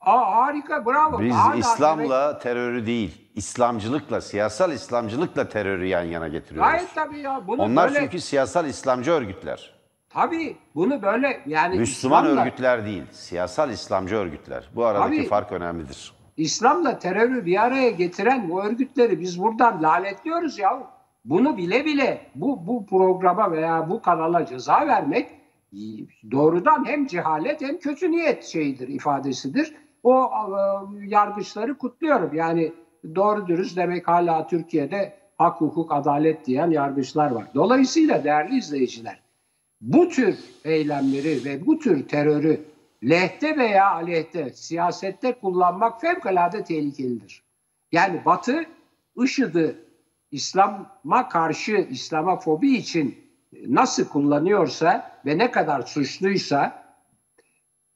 Aa, harika bravo. Biz Hala demek- İslam'la terörü değil, İslamcılıkla, siyasal İslamcılıkla terörü yan yana getiriyoruz. Gayet tabii ya. Bunu Onlar böyle, çünkü siyasal İslamcı örgütler. Tabii bunu böyle yani Müslüman İslam'la, örgütler değil, siyasal İslamcı örgütler. Bu aradaki Tabii. fark önemlidir. İslam'la terörü bir araya getiren bu örgütleri biz buradan lanetliyoruz ya. Bunu bile bile bu, bu programa veya bu kanala ceza vermek doğrudan hem cehalet hem kötü niyet şeyidir, ifadesidir. O e, yargıçları kutluyorum. Yani doğru dürüst demek hala Türkiye'de hak, hukuk, adalet diyen yargıçlar var. Dolayısıyla değerli izleyiciler, bu tür eylemleri ve bu tür terörü lehte veya aleyhte siyasette kullanmak fevkalade tehlikelidir. Yani Batı IŞİD'i İslam'a karşı İslam'a fobi için nasıl kullanıyorsa ve ne kadar suçluysa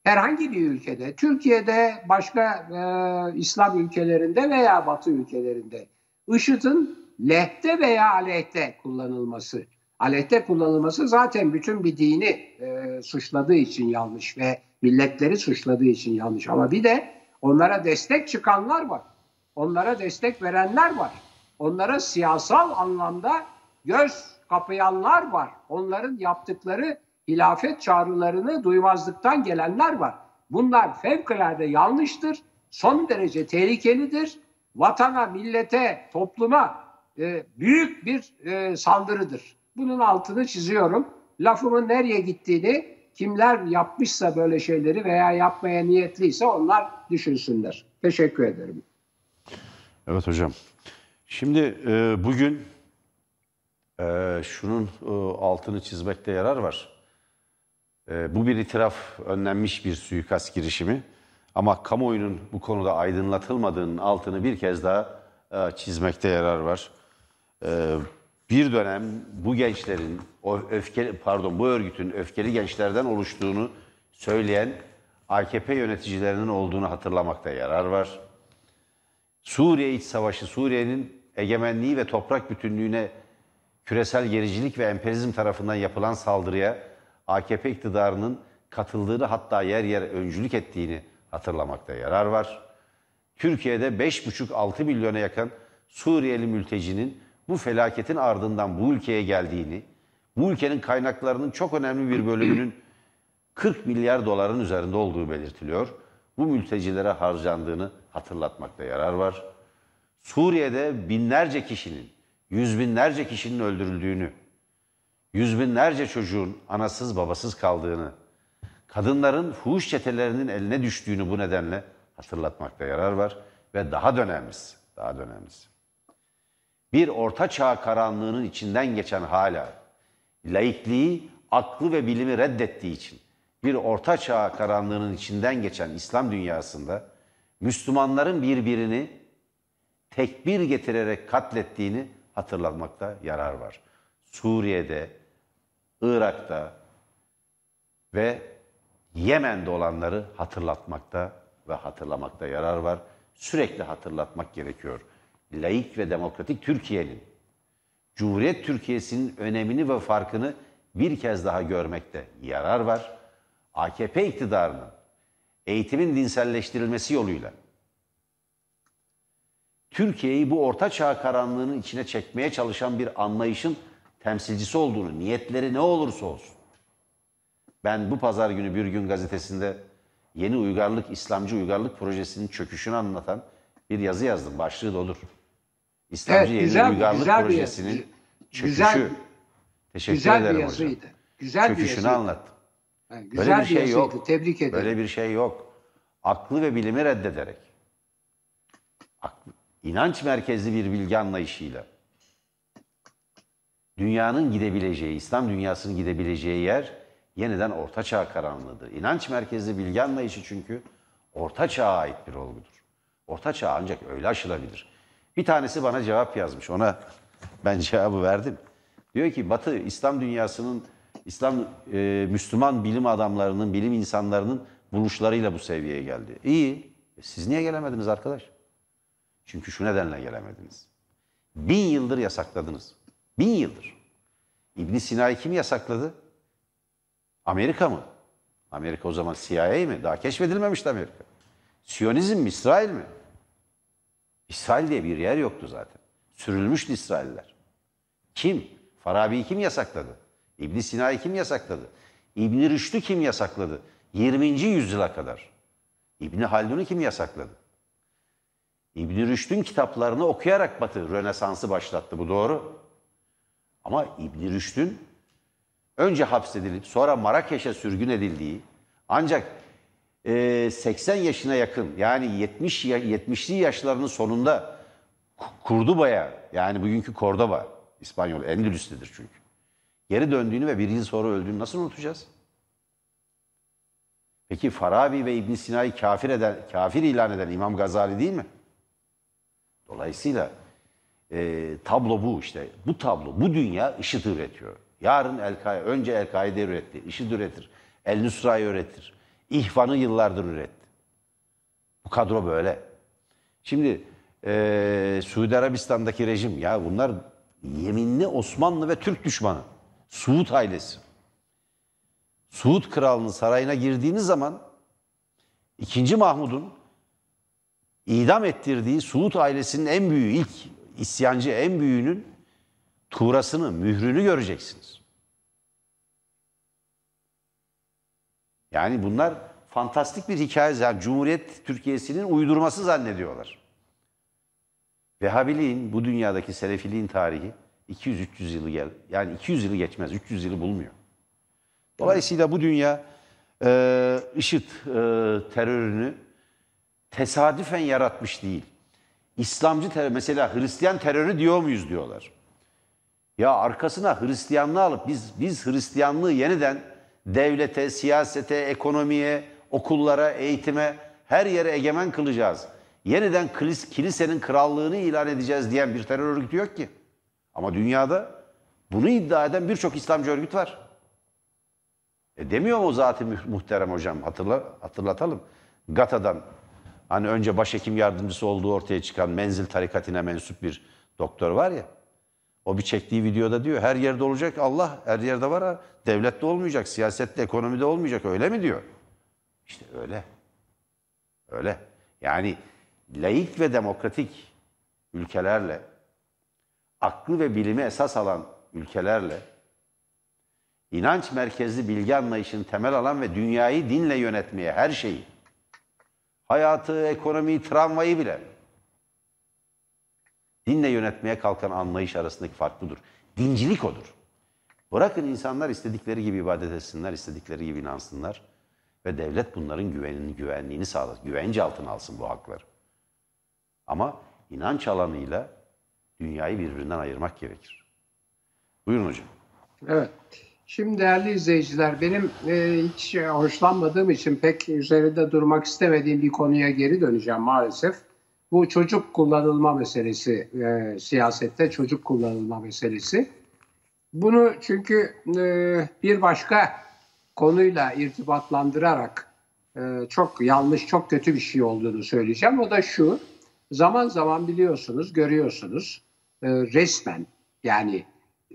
herhangi bir ülkede, Türkiye'de, başka e, İslam ülkelerinde veya Batı ülkelerinde IŞİD'in lehte veya aleyhte kullanılması. Aleyhte kullanılması zaten bütün bir dini e, suçladığı için yanlış ve milletleri suçladığı için yanlış. Ama bir de onlara destek çıkanlar var. Onlara destek verenler var. Onlara siyasal anlamda göz kapayanlar var. Onların yaptıkları hilafet çağrılarını duymazlıktan gelenler var. Bunlar fevkalade yanlıştır, son derece tehlikelidir. Vatana, millete, topluma e, büyük bir e, saldırıdır. Bunun altını çiziyorum. Lafımın nereye gittiğini kimler yapmışsa böyle şeyleri veya yapmaya niyetliyse onlar düşünsünler. Teşekkür ederim. Evet hocam. Şimdi e, bugün e, şunun e, altını çizmekte yarar var. E, bu bir itiraf önlenmiş bir suikast girişimi. Ama kamuoyunun bu konuda aydınlatılmadığının altını bir kez daha e, çizmekte yarar var. E, bir dönem bu gençlerin, o öfkeli, pardon bu örgütün öfkeli gençlerden oluştuğunu söyleyen AKP yöneticilerinin olduğunu hatırlamakta yarar var. Suriye iç savaşı, Suriye'nin egemenliği ve toprak bütünlüğüne küresel gericilik ve emperyalizm tarafından yapılan saldırıya AKP iktidarının katıldığını hatta yer yer öncülük ettiğini hatırlamakta yarar var. Türkiye'de 5,5-6 milyona yakın Suriyeli mültecinin bu felaketin ardından bu ülkeye geldiğini, bu ülkenin kaynaklarının çok önemli bir bölümünün (clears throat) 40 milyar doların üzerinde olduğu belirtiliyor. Bu mültecilere harcandığını hatırlatmakta yarar var. Suriye'de binlerce kişinin, yüz binlerce kişinin öldürüldüğünü, yüz binlerce çocuğun anasız babasız kaldığını, kadınların fuhuş çetelerinin eline düştüğünü bu nedenle hatırlatmakta yarar var. Ve daha da önemlisi, daha da önemlisi. Bir orta çağ karanlığının içinden geçen hala, laikliği, aklı ve bilimi reddettiği için bir orta çağ karanlığının içinden geçen İslam dünyasında Müslümanların birbirini tekbir getirerek katlettiğini hatırlatmakta yarar var. Suriye'de, Irak'ta ve Yemen'de olanları hatırlatmakta ve hatırlamakta yarar var. Sürekli hatırlatmak gerekiyor. Laik ve demokratik Türkiye'nin, Cumhuriyet Türkiye'sinin önemini ve farkını bir kez daha görmekte yarar var. AKP iktidarının eğitimin dinselleştirilmesi yoluyla Türkiye'yi bu orta çağ karanlığının içine çekmeye çalışan bir anlayışın temsilcisi olduğunu, niyetleri ne olursa olsun. Ben bu pazar günü Bir Gün gazetesinde yeni uygarlık, İslamcı uygarlık projesinin çöküşünü anlatan bir yazı yazdım. Başlığı da olur. İslamcı Evet, yeni güzel- uygarlık güzel bir projesinin yazı. çöküşü. Güzel- Teşekkür Güzel ederim bir hocam. Güzel bir Çöküşünü yazıydı. anlattım. Yani Böyle güzel bir şey yazıydı. yok. Tebrik ederim. Böyle bir şey yok. Aklı ve bilimi reddederek, aklı, inanç merkezli bir bilgi anlayışıyla, dünyanın gidebileceği, İslam dünyasının gidebileceği yer yeniden Orta Çağ karanlığıdır. İnanç merkezli bilgi anlayışı çünkü Orta Çağ'a ait bir olgudur. Orta Çağ ancak öyle aşılabilir. Bir tanesi bana cevap yazmış. Ona ben cevabı verdim. Diyor ki Batı İslam dünyasının İslam e, Müslüman bilim adamlarının, bilim insanlarının buluşlarıyla bu seviyeye geldi. İyi. E siz niye gelemediniz arkadaş? Çünkü şu nedenle gelemediniz. Bin yıldır yasakladınız. Bin yıldır. İbn Sina'yı kim yasakladı? Amerika mı? Amerika o zaman CIA mi? Daha keşfedilmemişti Amerika. Siyonizm mi? İsrail mi? İsrail diye bir yer yoktu zaten. Sürülmüştü İsrailler. Kim? Farabi'yi kim yasakladı? İbn Sina'yı kim yasakladı? İbn Rüşd'ü kim yasakladı? 20. yüzyıla kadar. İbn Haldun'u kim yasakladı? İbn Rüşd'ün kitaplarını okuyarak Batı Rönesans'ı başlattı. Bu doğru. Ama İbn Rüşd'ün önce hapsedilip sonra Marrakeş'e sürgün edildiği ancak 80 yaşına yakın yani 70 ya- 70'li yaşlarının sonunda Kurduba'ya yani bugünkü Kordoba İspanyol Endülüs'tedir çünkü. Geri döndüğünü ve bir yıl sonra öldüğünü nasıl unutacağız? Peki Farabi ve İbn Sina'yı kafir eden, kafir ilan eden İmam Gazali değil mi? Dolayısıyla e, tablo bu işte. Bu tablo, bu dünya IŞİD üretiyor. Yarın El-Kaide, önce El-Kaide üretti, IŞİD üretir. El-Nusra'yı üretir. İhvan'ı yıllardır üretti. Bu kadro böyle. Şimdi e, Suudi Arabistan'daki rejim ya bunlar yeminli Osmanlı ve Türk düşmanı. Suud ailesi. Suud kralının sarayına girdiğiniz zaman 2. Mahmud'un idam ettirdiği Suud ailesinin en büyüğü, ilk isyancı en büyüğünün tuğrasını, mührünü göreceksiniz. Yani bunlar fantastik bir hikaye. Yani Cumhuriyet Türkiye'sinin uydurması zannediyorlar. Vehhabiliğin, bu dünyadaki Selefiliğin tarihi 200-300 yılı gel. Yani 200 yılı geçmez, 300 yılı bulmuyor. Dolayısıyla bu dünya e, IŞİD e, terörünü tesadüfen yaratmış değil. İslamcı terör, mesela Hristiyan terörü diyor muyuz diyorlar. Ya arkasına Hristiyanlığı alıp biz biz Hristiyanlığı yeniden devlete, siyasete, ekonomiye, okullara, eğitime her yere egemen kılacağız. Yeniden kilis- kilisenin krallığını ilan edeceğiz diyen bir terör örgütü yok ki. Ama dünyada bunu iddia eden birçok İslamcı örgüt var. E demiyor mu muh- muhterem hocam? Hatırla, hatırlatalım. GATA'dan hani önce başhekim yardımcısı olduğu ortaya çıkan menzil tarikatine mensup bir doktor var ya. O bir çektiği videoda diyor her yerde olacak Allah her yerde var ha. Devlette olmayacak, siyasette, ekonomide olmayacak öyle mi diyor? İşte öyle. Öyle. Yani laik ve demokratik ülkelerle aklı ve bilimi esas alan ülkelerle inanç merkezli bilgi anlayışını temel alan ve dünyayı dinle yönetmeye her şeyi, hayatı, ekonomiyi, travmayı bile dinle yönetmeye kalkan anlayış arasındaki fark budur. Dincilik odur. Bırakın insanlar istedikleri gibi ibadet etsinler, istedikleri gibi inansınlar. Ve devlet bunların güvenini, güvenliğini sağlasın. Güvence altına alsın bu hakları. Ama inanç alanıyla dünyayı birbirinden ayırmak gerekir. Buyurun hocam. Evet. Şimdi değerli izleyiciler benim e, hiç hoşlanmadığım için pek üzerinde durmak istemediğim bir konuya geri döneceğim maalesef. Bu çocuk kullanılma meselesi, e, siyasette çocuk kullanılma meselesi. Bunu çünkü e, bir başka konuyla irtibatlandırarak e, çok yanlış, çok kötü bir şey olduğunu söyleyeceğim. O da şu, zaman zaman biliyorsunuz, görüyorsunuz e, resmen yani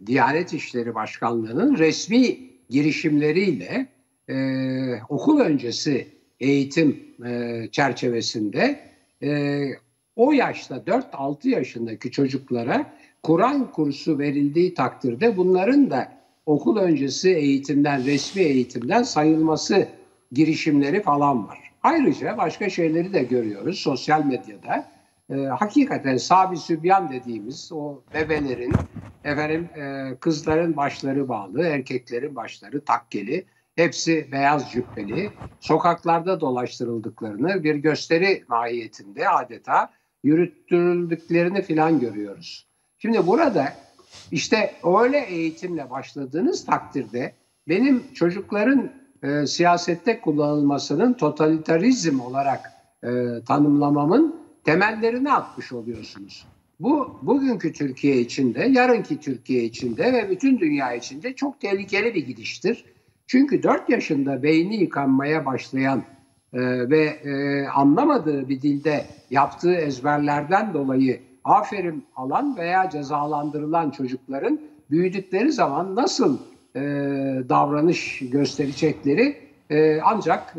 Diyanet İşleri Başkanlığı'nın resmi girişimleriyle e, okul öncesi eğitim e, çerçevesinde e, o yaşta 4-6 yaşındaki çocuklara Kur'an kursu verildiği takdirde bunların da okul öncesi eğitimden, resmi eğitimden sayılması girişimleri falan var. Ayrıca başka şeyleri de görüyoruz sosyal medyada. E, hakikaten sabi sübyan dediğimiz o bebelerin, efendim e, kızların başları bağlı, erkeklerin başları takkeli, hepsi beyaz cübbeli, sokaklarda dolaştırıldıklarını bir gösteri mahiyetinde adeta yürüttürüldüklerini filan görüyoruz. Şimdi burada işte öyle eğitimle başladığınız takdirde benim çocukların e, siyasette kullanılmasının totalitarizm olarak e, tanımlamamın temellerini atmış oluyorsunuz. Bu bugünkü Türkiye içinde, yarınki Türkiye içinde ve bütün dünya içinde çok tehlikeli bir gidiştir. Çünkü 4 yaşında beyni yıkanmaya başlayan e, ve e, anlamadığı bir dilde yaptığı ezberlerden dolayı aferin alan veya cezalandırılan çocukların büyüdükleri zaman nasıl e, davranış gösterecekleri e, ancak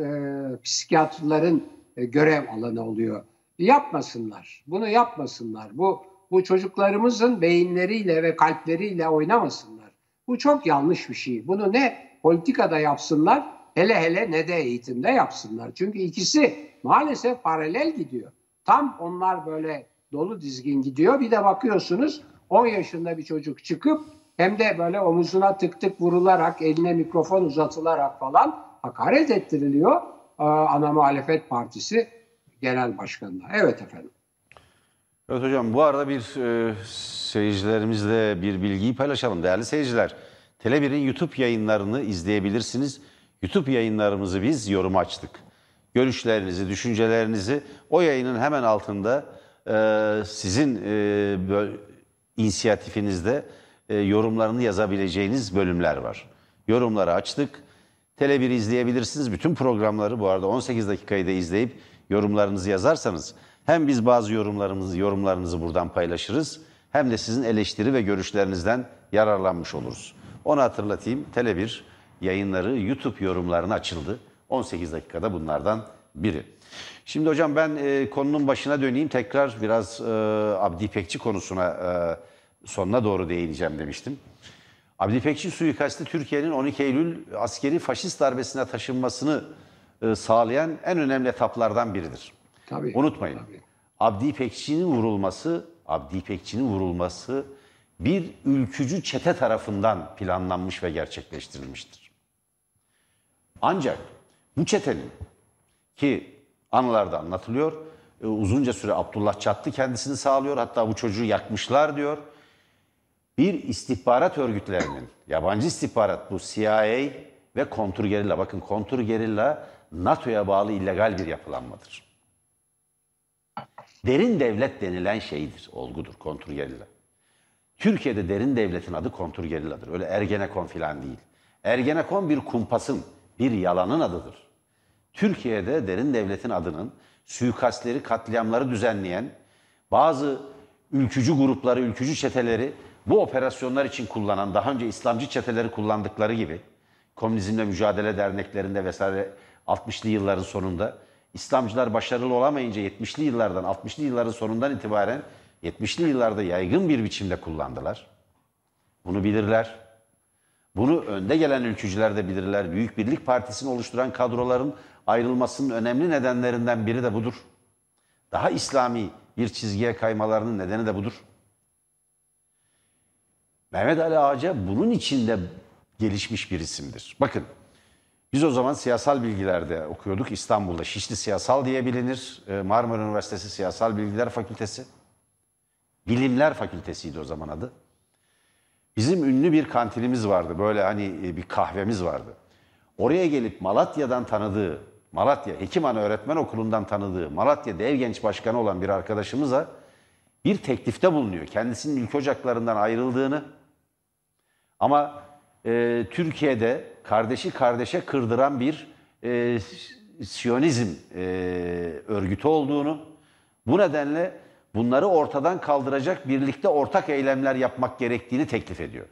psikiyatrların e, görev alanı oluyor. Yapmasınlar, bunu yapmasınlar. Bu bu çocuklarımızın beyinleriyle ve kalpleriyle oynamasınlar. Bu çok yanlış bir şey. Bunu ne politikada yapsınlar, hele hele ne de eğitimde yapsınlar. Çünkü ikisi maalesef paralel gidiyor. Tam onlar böyle dolu dizgin gidiyor. Bir de bakıyorsunuz 10 yaşında bir çocuk çıkıp hem de böyle omuzuna tık tık vurularak, eline mikrofon uzatılarak falan hakaret ettiriliyor. Ee, ana muhalefet partisi genel başkanına. Evet efendim. Evet hocam bu arada bir e, seyircilerimizle bir bilgiyi paylaşalım değerli seyirciler. Tele1'in YouTube yayınlarını izleyebilirsiniz. YouTube yayınlarımızı biz yorum açtık. Görüşlerinizi, düşüncelerinizi o yayının hemen altında e, sizin e, inisiyatifinizde e, yorumlarını yazabileceğiniz bölümler var. Yorumları açtık. Tele1 izleyebilirsiniz. Bütün programları bu arada 18 dakikayı da izleyip yorumlarınızı yazarsanız hem biz bazı yorumlarımızı yorumlarınızı buradan paylaşırız hem de sizin eleştiri ve görüşlerinizden yararlanmış oluruz. Onu hatırlatayım. Tele1 yayınları YouTube yorumlarına açıldı. 18 dakikada bunlardan biri. Şimdi hocam ben e, konunun başına döneyim. Tekrar biraz e, Abdi İpekçi konusuna e, sonuna doğru değineceğim demiştim. Abdi İpekçi suikasti Türkiye'nin 12 Eylül askeri faşist darbesine taşınmasını e, sağlayan en önemli etaplardan biridir. Tabii. Unutmayın. Tabii. Abdi İpekçi'nin vurulması, Abdi İpekçi'nin vurulması bir ülkücü çete tarafından planlanmış ve gerçekleştirilmiştir. Ancak bu çetenin ki anılarda anlatılıyor, e, uzunca süre Abdullah Çatlı kendisini sağlıyor. Hatta bu çocuğu yakmışlar diyor. Bir istihbarat örgütlerinin, yabancı istihbarat bu CIA ve kontrgerilla. Bakın kontrgerilla NATO'ya bağlı illegal bir yapılanmadır. Derin devlet denilen şeydir, olgudur kontrgerilla. Türkiye'de derin devletin adı kontrgerilladır. Öyle Ergenekon filan değil. Ergenekon bir kumpasın, bir yalanın adıdır. Türkiye'de derin devletin adının suikastleri, katliamları düzenleyen bazı ülkücü grupları, ülkücü çeteleri bu operasyonlar için kullanan, daha önce İslamcı çeteleri kullandıkları gibi komünizmle mücadele derneklerinde vesaire 60'lı yılların sonunda İslamcılar başarılı olamayınca 70'li yıllardan 60'lı yılların sonundan itibaren 70'li yıllarda yaygın bir biçimde kullandılar. Bunu bilirler. Bunu önde gelen ülkücüler de bilirler. Büyük Birlik Partisi'ni oluşturan kadroların ayrılmasının önemli nedenlerinden biri de budur. Daha İslami bir çizgiye kaymalarının nedeni de budur. Mehmet Ali Ağaca bunun içinde gelişmiş bir isimdir. Bakın Biz o zaman siyasal bilgilerde okuyorduk. İstanbul'da Şişli Siyasal diye bilinir. Ee, Marmara Üniversitesi Siyasal Bilgiler Fakültesi. Bilimler Fakültesiydi o zaman adı. Bizim ünlü bir kantinimiz vardı. Böyle hani e, bir kahvemiz vardı. Oraya gelip Malatya'dan tanıdığı, Malatya Hekimhanı Öğretmen Okulu'ndan tanıdığı, Malatya Dev Genç Başkanı olan bir arkadaşımıza bir teklifte bulunuyor. Kendisinin ülke ocaklarından ayrıldığını ama e, Türkiye'de kardeşi kardeşe kırdıran bir e, Siyonizm e, örgütü olduğunu, bu nedenle bunları ortadan kaldıracak birlikte ortak eylemler yapmak gerektiğini teklif ediyor.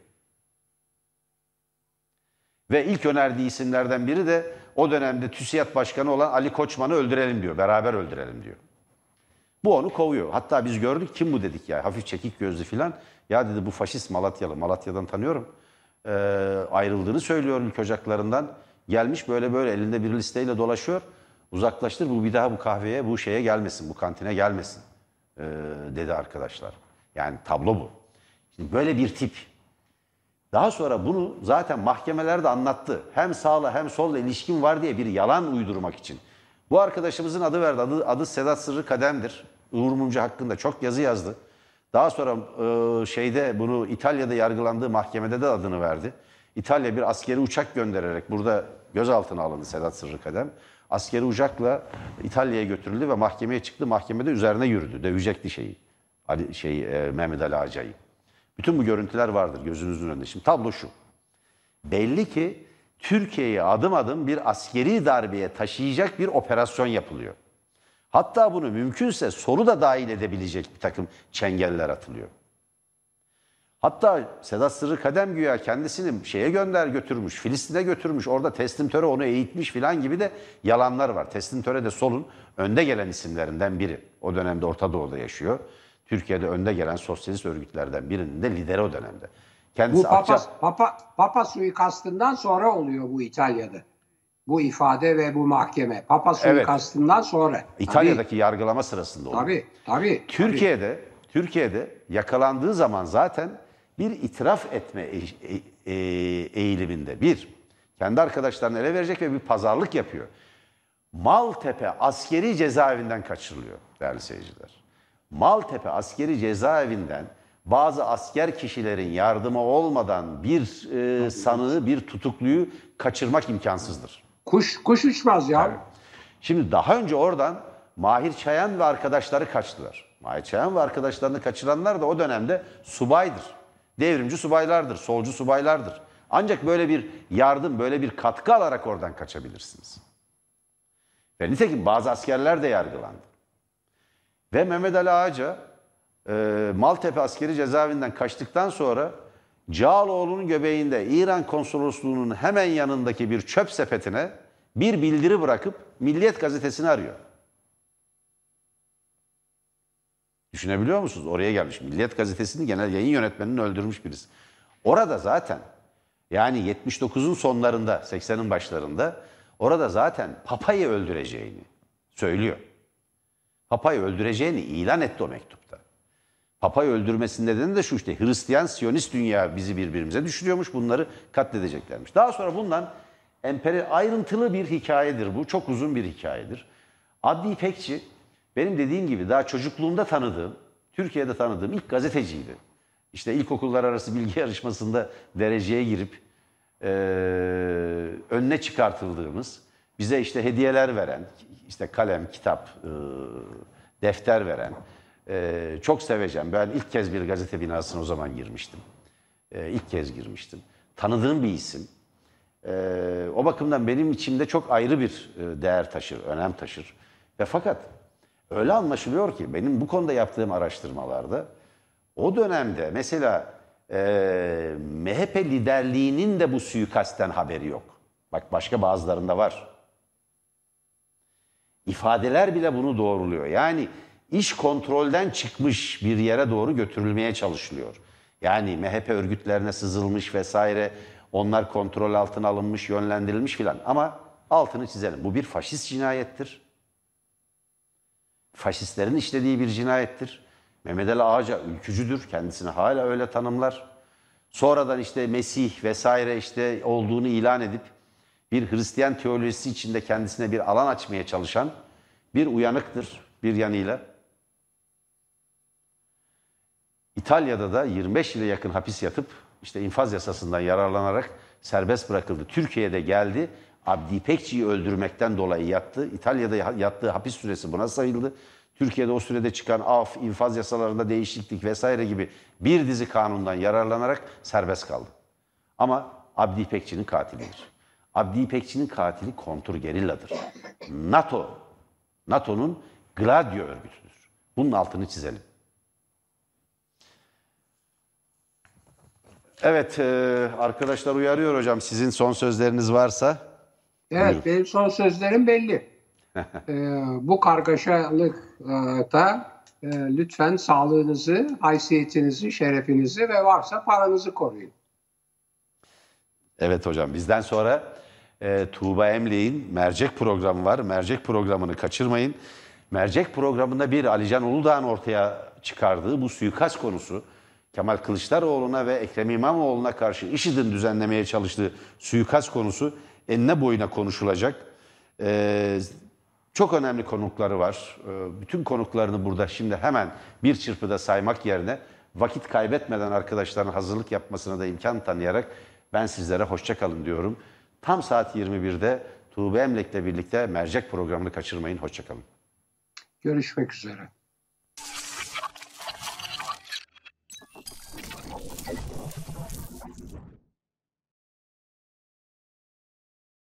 Ve ilk önerdiği isimlerden biri de o dönemde TÜSİAD Başkanı olan Ali Koçman'ı öldürelim diyor. Beraber öldürelim diyor. Bu onu kovuyor. Hatta biz gördük kim bu dedik ya hafif çekik gözlü filan. Ya dedi bu faşist Malatyalı. Malatya'dan tanıyorum. Ee, ayrıldığını söylüyor ülke ocaklarından. Gelmiş böyle böyle elinde bir listeyle dolaşıyor. Uzaklaştır bu bir daha bu kahveye bu şeye gelmesin bu kantine gelmesin ee, dedi arkadaşlar. Yani tablo bu. Şimdi böyle bir tip. Daha sonra bunu zaten mahkemelerde anlattı. Hem sağla hem solla ilişkin var diye bir yalan uydurmak için. Bu arkadaşımızın adı verdi. Adı, adı Sedat Sırrı Kadem'dir. Uğur Mumcu hakkında çok yazı yazdı. Daha sonra e, şeyde bunu İtalya'da yargılandığı mahkemede de adını verdi. İtalya bir askeri uçak göndererek burada gözaltına alındı Sedat Sırrı Kadem. Askeri uçakla İtalya'ya götürüldü ve mahkemeye çıktı. Mahkemede üzerine yürüdü. Dövecekti şeyi. Ali, şey, e, Mehmet Ali Ağacay'ı. Bütün bu görüntüler vardır gözünüzün önünde. Şimdi tablo şu. Belli ki Türkiye'yi adım adım bir askeri darbeye taşıyacak bir operasyon yapılıyor. Hatta bunu mümkünse soru da dahil edebilecek bir takım çengeller atılıyor. Hatta Sedat Sırrı Kadem güya kendisini şeye gönder götürmüş, Filistin'e götürmüş, orada teslim töre onu eğitmiş filan gibi de yalanlar var. Teslim töre de solun önde gelen isimlerinden biri. O dönemde Orta Doğu'da yaşıyor. Türkiye'de önde gelen sosyalist örgütlerden birinin de lideri o dönemde. Kendisi Bu Papa, Akça- Papa, Papa suikastından sonra oluyor bu İtalya'da. Bu ifade ve bu mahkeme. Papa suikastından sonra. İtalya'daki yargılama sırasında oluyor. Tabii, tabii. tabii. Türkiye'de Türkiye'de yakalandığı zaman zaten bir itiraf etme e- e- e- eğiliminde. Bir, kendi arkadaşlarını ele verecek ve bir pazarlık yapıyor. Maltepe askeri cezaevinden kaçırılıyor değerli seyirciler. Maltepe askeri cezaevinden bazı asker kişilerin yardımı olmadan bir e, sanığı, bir tutukluyu kaçırmak imkansızdır. Kuş, kuş uçmaz ya. Şimdi daha önce oradan Mahir Çayan ve arkadaşları kaçtılar. Mahir Çayan ve arkadaşlarını kaçıranlar da o dönemde subaydır. Devrimci subaylardır, solcu subaylardır. Ancak böyle bir yardım, böyle bir katkı alarak oradan kaçabilirsiniz. Ve nitekim bazı askerler de yargılandı. Ve Mehmet Ali Ağaca e, Maltepe askeri cezaevinden kaçtıktan sonra Cağaloğlu'nun göbeğinde İran konsolosluğunun hemen yanındaki bir çöp sepetine bir bildiri bırakıp Milliyet gazetesini arıyor. Düşünebiliyor musunuz? Oraya gelmiş. Milliyet gazetesini genel yayın yönetmenini öldürmüş birisi. Orada zaten yani 79'un sonlarında, 80'in başlarında orada zaten Papa'yı öldüreceğini söylüyor. Papa'yı öldüreceğini ilan etti o mektupta. Papa'yı öldürmesinin nedeni de şu işte Hristiyan Siyonist dünya bizi birbirimize düşürüyormuş bunları katledeceklermiş. Daha sonra bundan emperyal ayrıntılı bir hikayedir bu. Çok uzun bir hikayedir. Adli İpekçi benim dediğim gibi daha çocukluğumda tanıdığım, Türkiye'de tanıdığım ilk gazeteciydi. İşte ilkokullar arası bilgi (laughs) yarışmasında dereceye girip eee, önüne çıkartıldığımız, bize işte hediyeler veren, işte kalem, kitap, eee, defter veren, eee, çok seveceğim. Ben ilk kez bir gazete binasına o zaman girmiştim. Eee ilk kez girmiştim. Tanıdığım bir isim. Eee, o bakımdan benim içimde çok ayrı bir e, değer taşır, önem taşır. Ve fakat öyle anlaşılıyor ki benim bu konuda yaptığım araştırmalarda o dönemde mesela eee MHP liderliğinin de bu suikastten haberi yok. Bak başka bazılarında var. İfadeler bile bunu doğruluyor. Yani iş kontrolden çıkmış bir yere doğru götürülmeye çalışılıyor. Yani MHP örgütlerine sızılmış vesaire onlar kontrol altına alınmış, yönlendirilmiş filan. Ama altını çizelim. Bu bir faşist cinayettir. Faşistlerin işlediği bir cinayettir. Mehmet Ali Ağaca ülkücüdür. Kendisini hala öyle tanımlar. Sonradan işte Mesih vesaire işte olduğunu ilan edip bir Hristiyan teolojisi içinde kendisine bir alan açmaya çalışan bir uyanıktır bir yanıyla. İtalya'da da 25 yıla yakın hapis yatıp işte infaz yasasından yararlanarak serbest bırakıldı. Türkiye'de geldi. Abdi İpekçi'yi öldürmekten dolayı yattı. İtalya'da yattığı hapis süresi buna sayıldı. Türkiye'de o sürede çıkan af, infaz yasalarında değişiklik vesaire gibi bir dizi kanundan yararlanarak serbest kaldı. Ama Abdi İpekçi'nin katilidir. Abdi İpekçi'nin katili kontrgerilladır. NATO, NATO'nun Gladio örgütüdür. Bunun altını çizelim. Evet, e, arkadaşlar uyarıyor hocam. Sizin son sözleriniz varsa. Evet, Buyurun. benim son sözlerim belli. (laughs) Ee, bu kargaşalıkta e, lütfen sağlığınızı, haysiyetinizi, şerefinizi ve varsa paranızı koruyun. Evet hocam, bizden sonra e, Tuğba Emley'in Mercek programı var. Mercek programını kaçırmayın. Mercek programında bir Alican Uludağ'ın ortaya çıkardığı bu suikast konusu, Kemal Kılıçdaroğlu'na ve Ekrem İmamoğlu'na karşı IŞİD'in düzenlemeye çalıştığı suikast konusu enine boyuna konuşulacak. Ee, çok önemli konukları var. Ee, bütün konuklarını burada şimdi hemen bir çırpıda saymak yerine vakit kaybetmeden arkadaşların hazırlık yapmasına da imkan tanıyarak ben sizlere hoşça kalın diyorum. Tam saat 21'de Tuğbe Emlek'le birlikte mercek programını kaçırmayın. Hoşça kalın. Görüşmek üzere.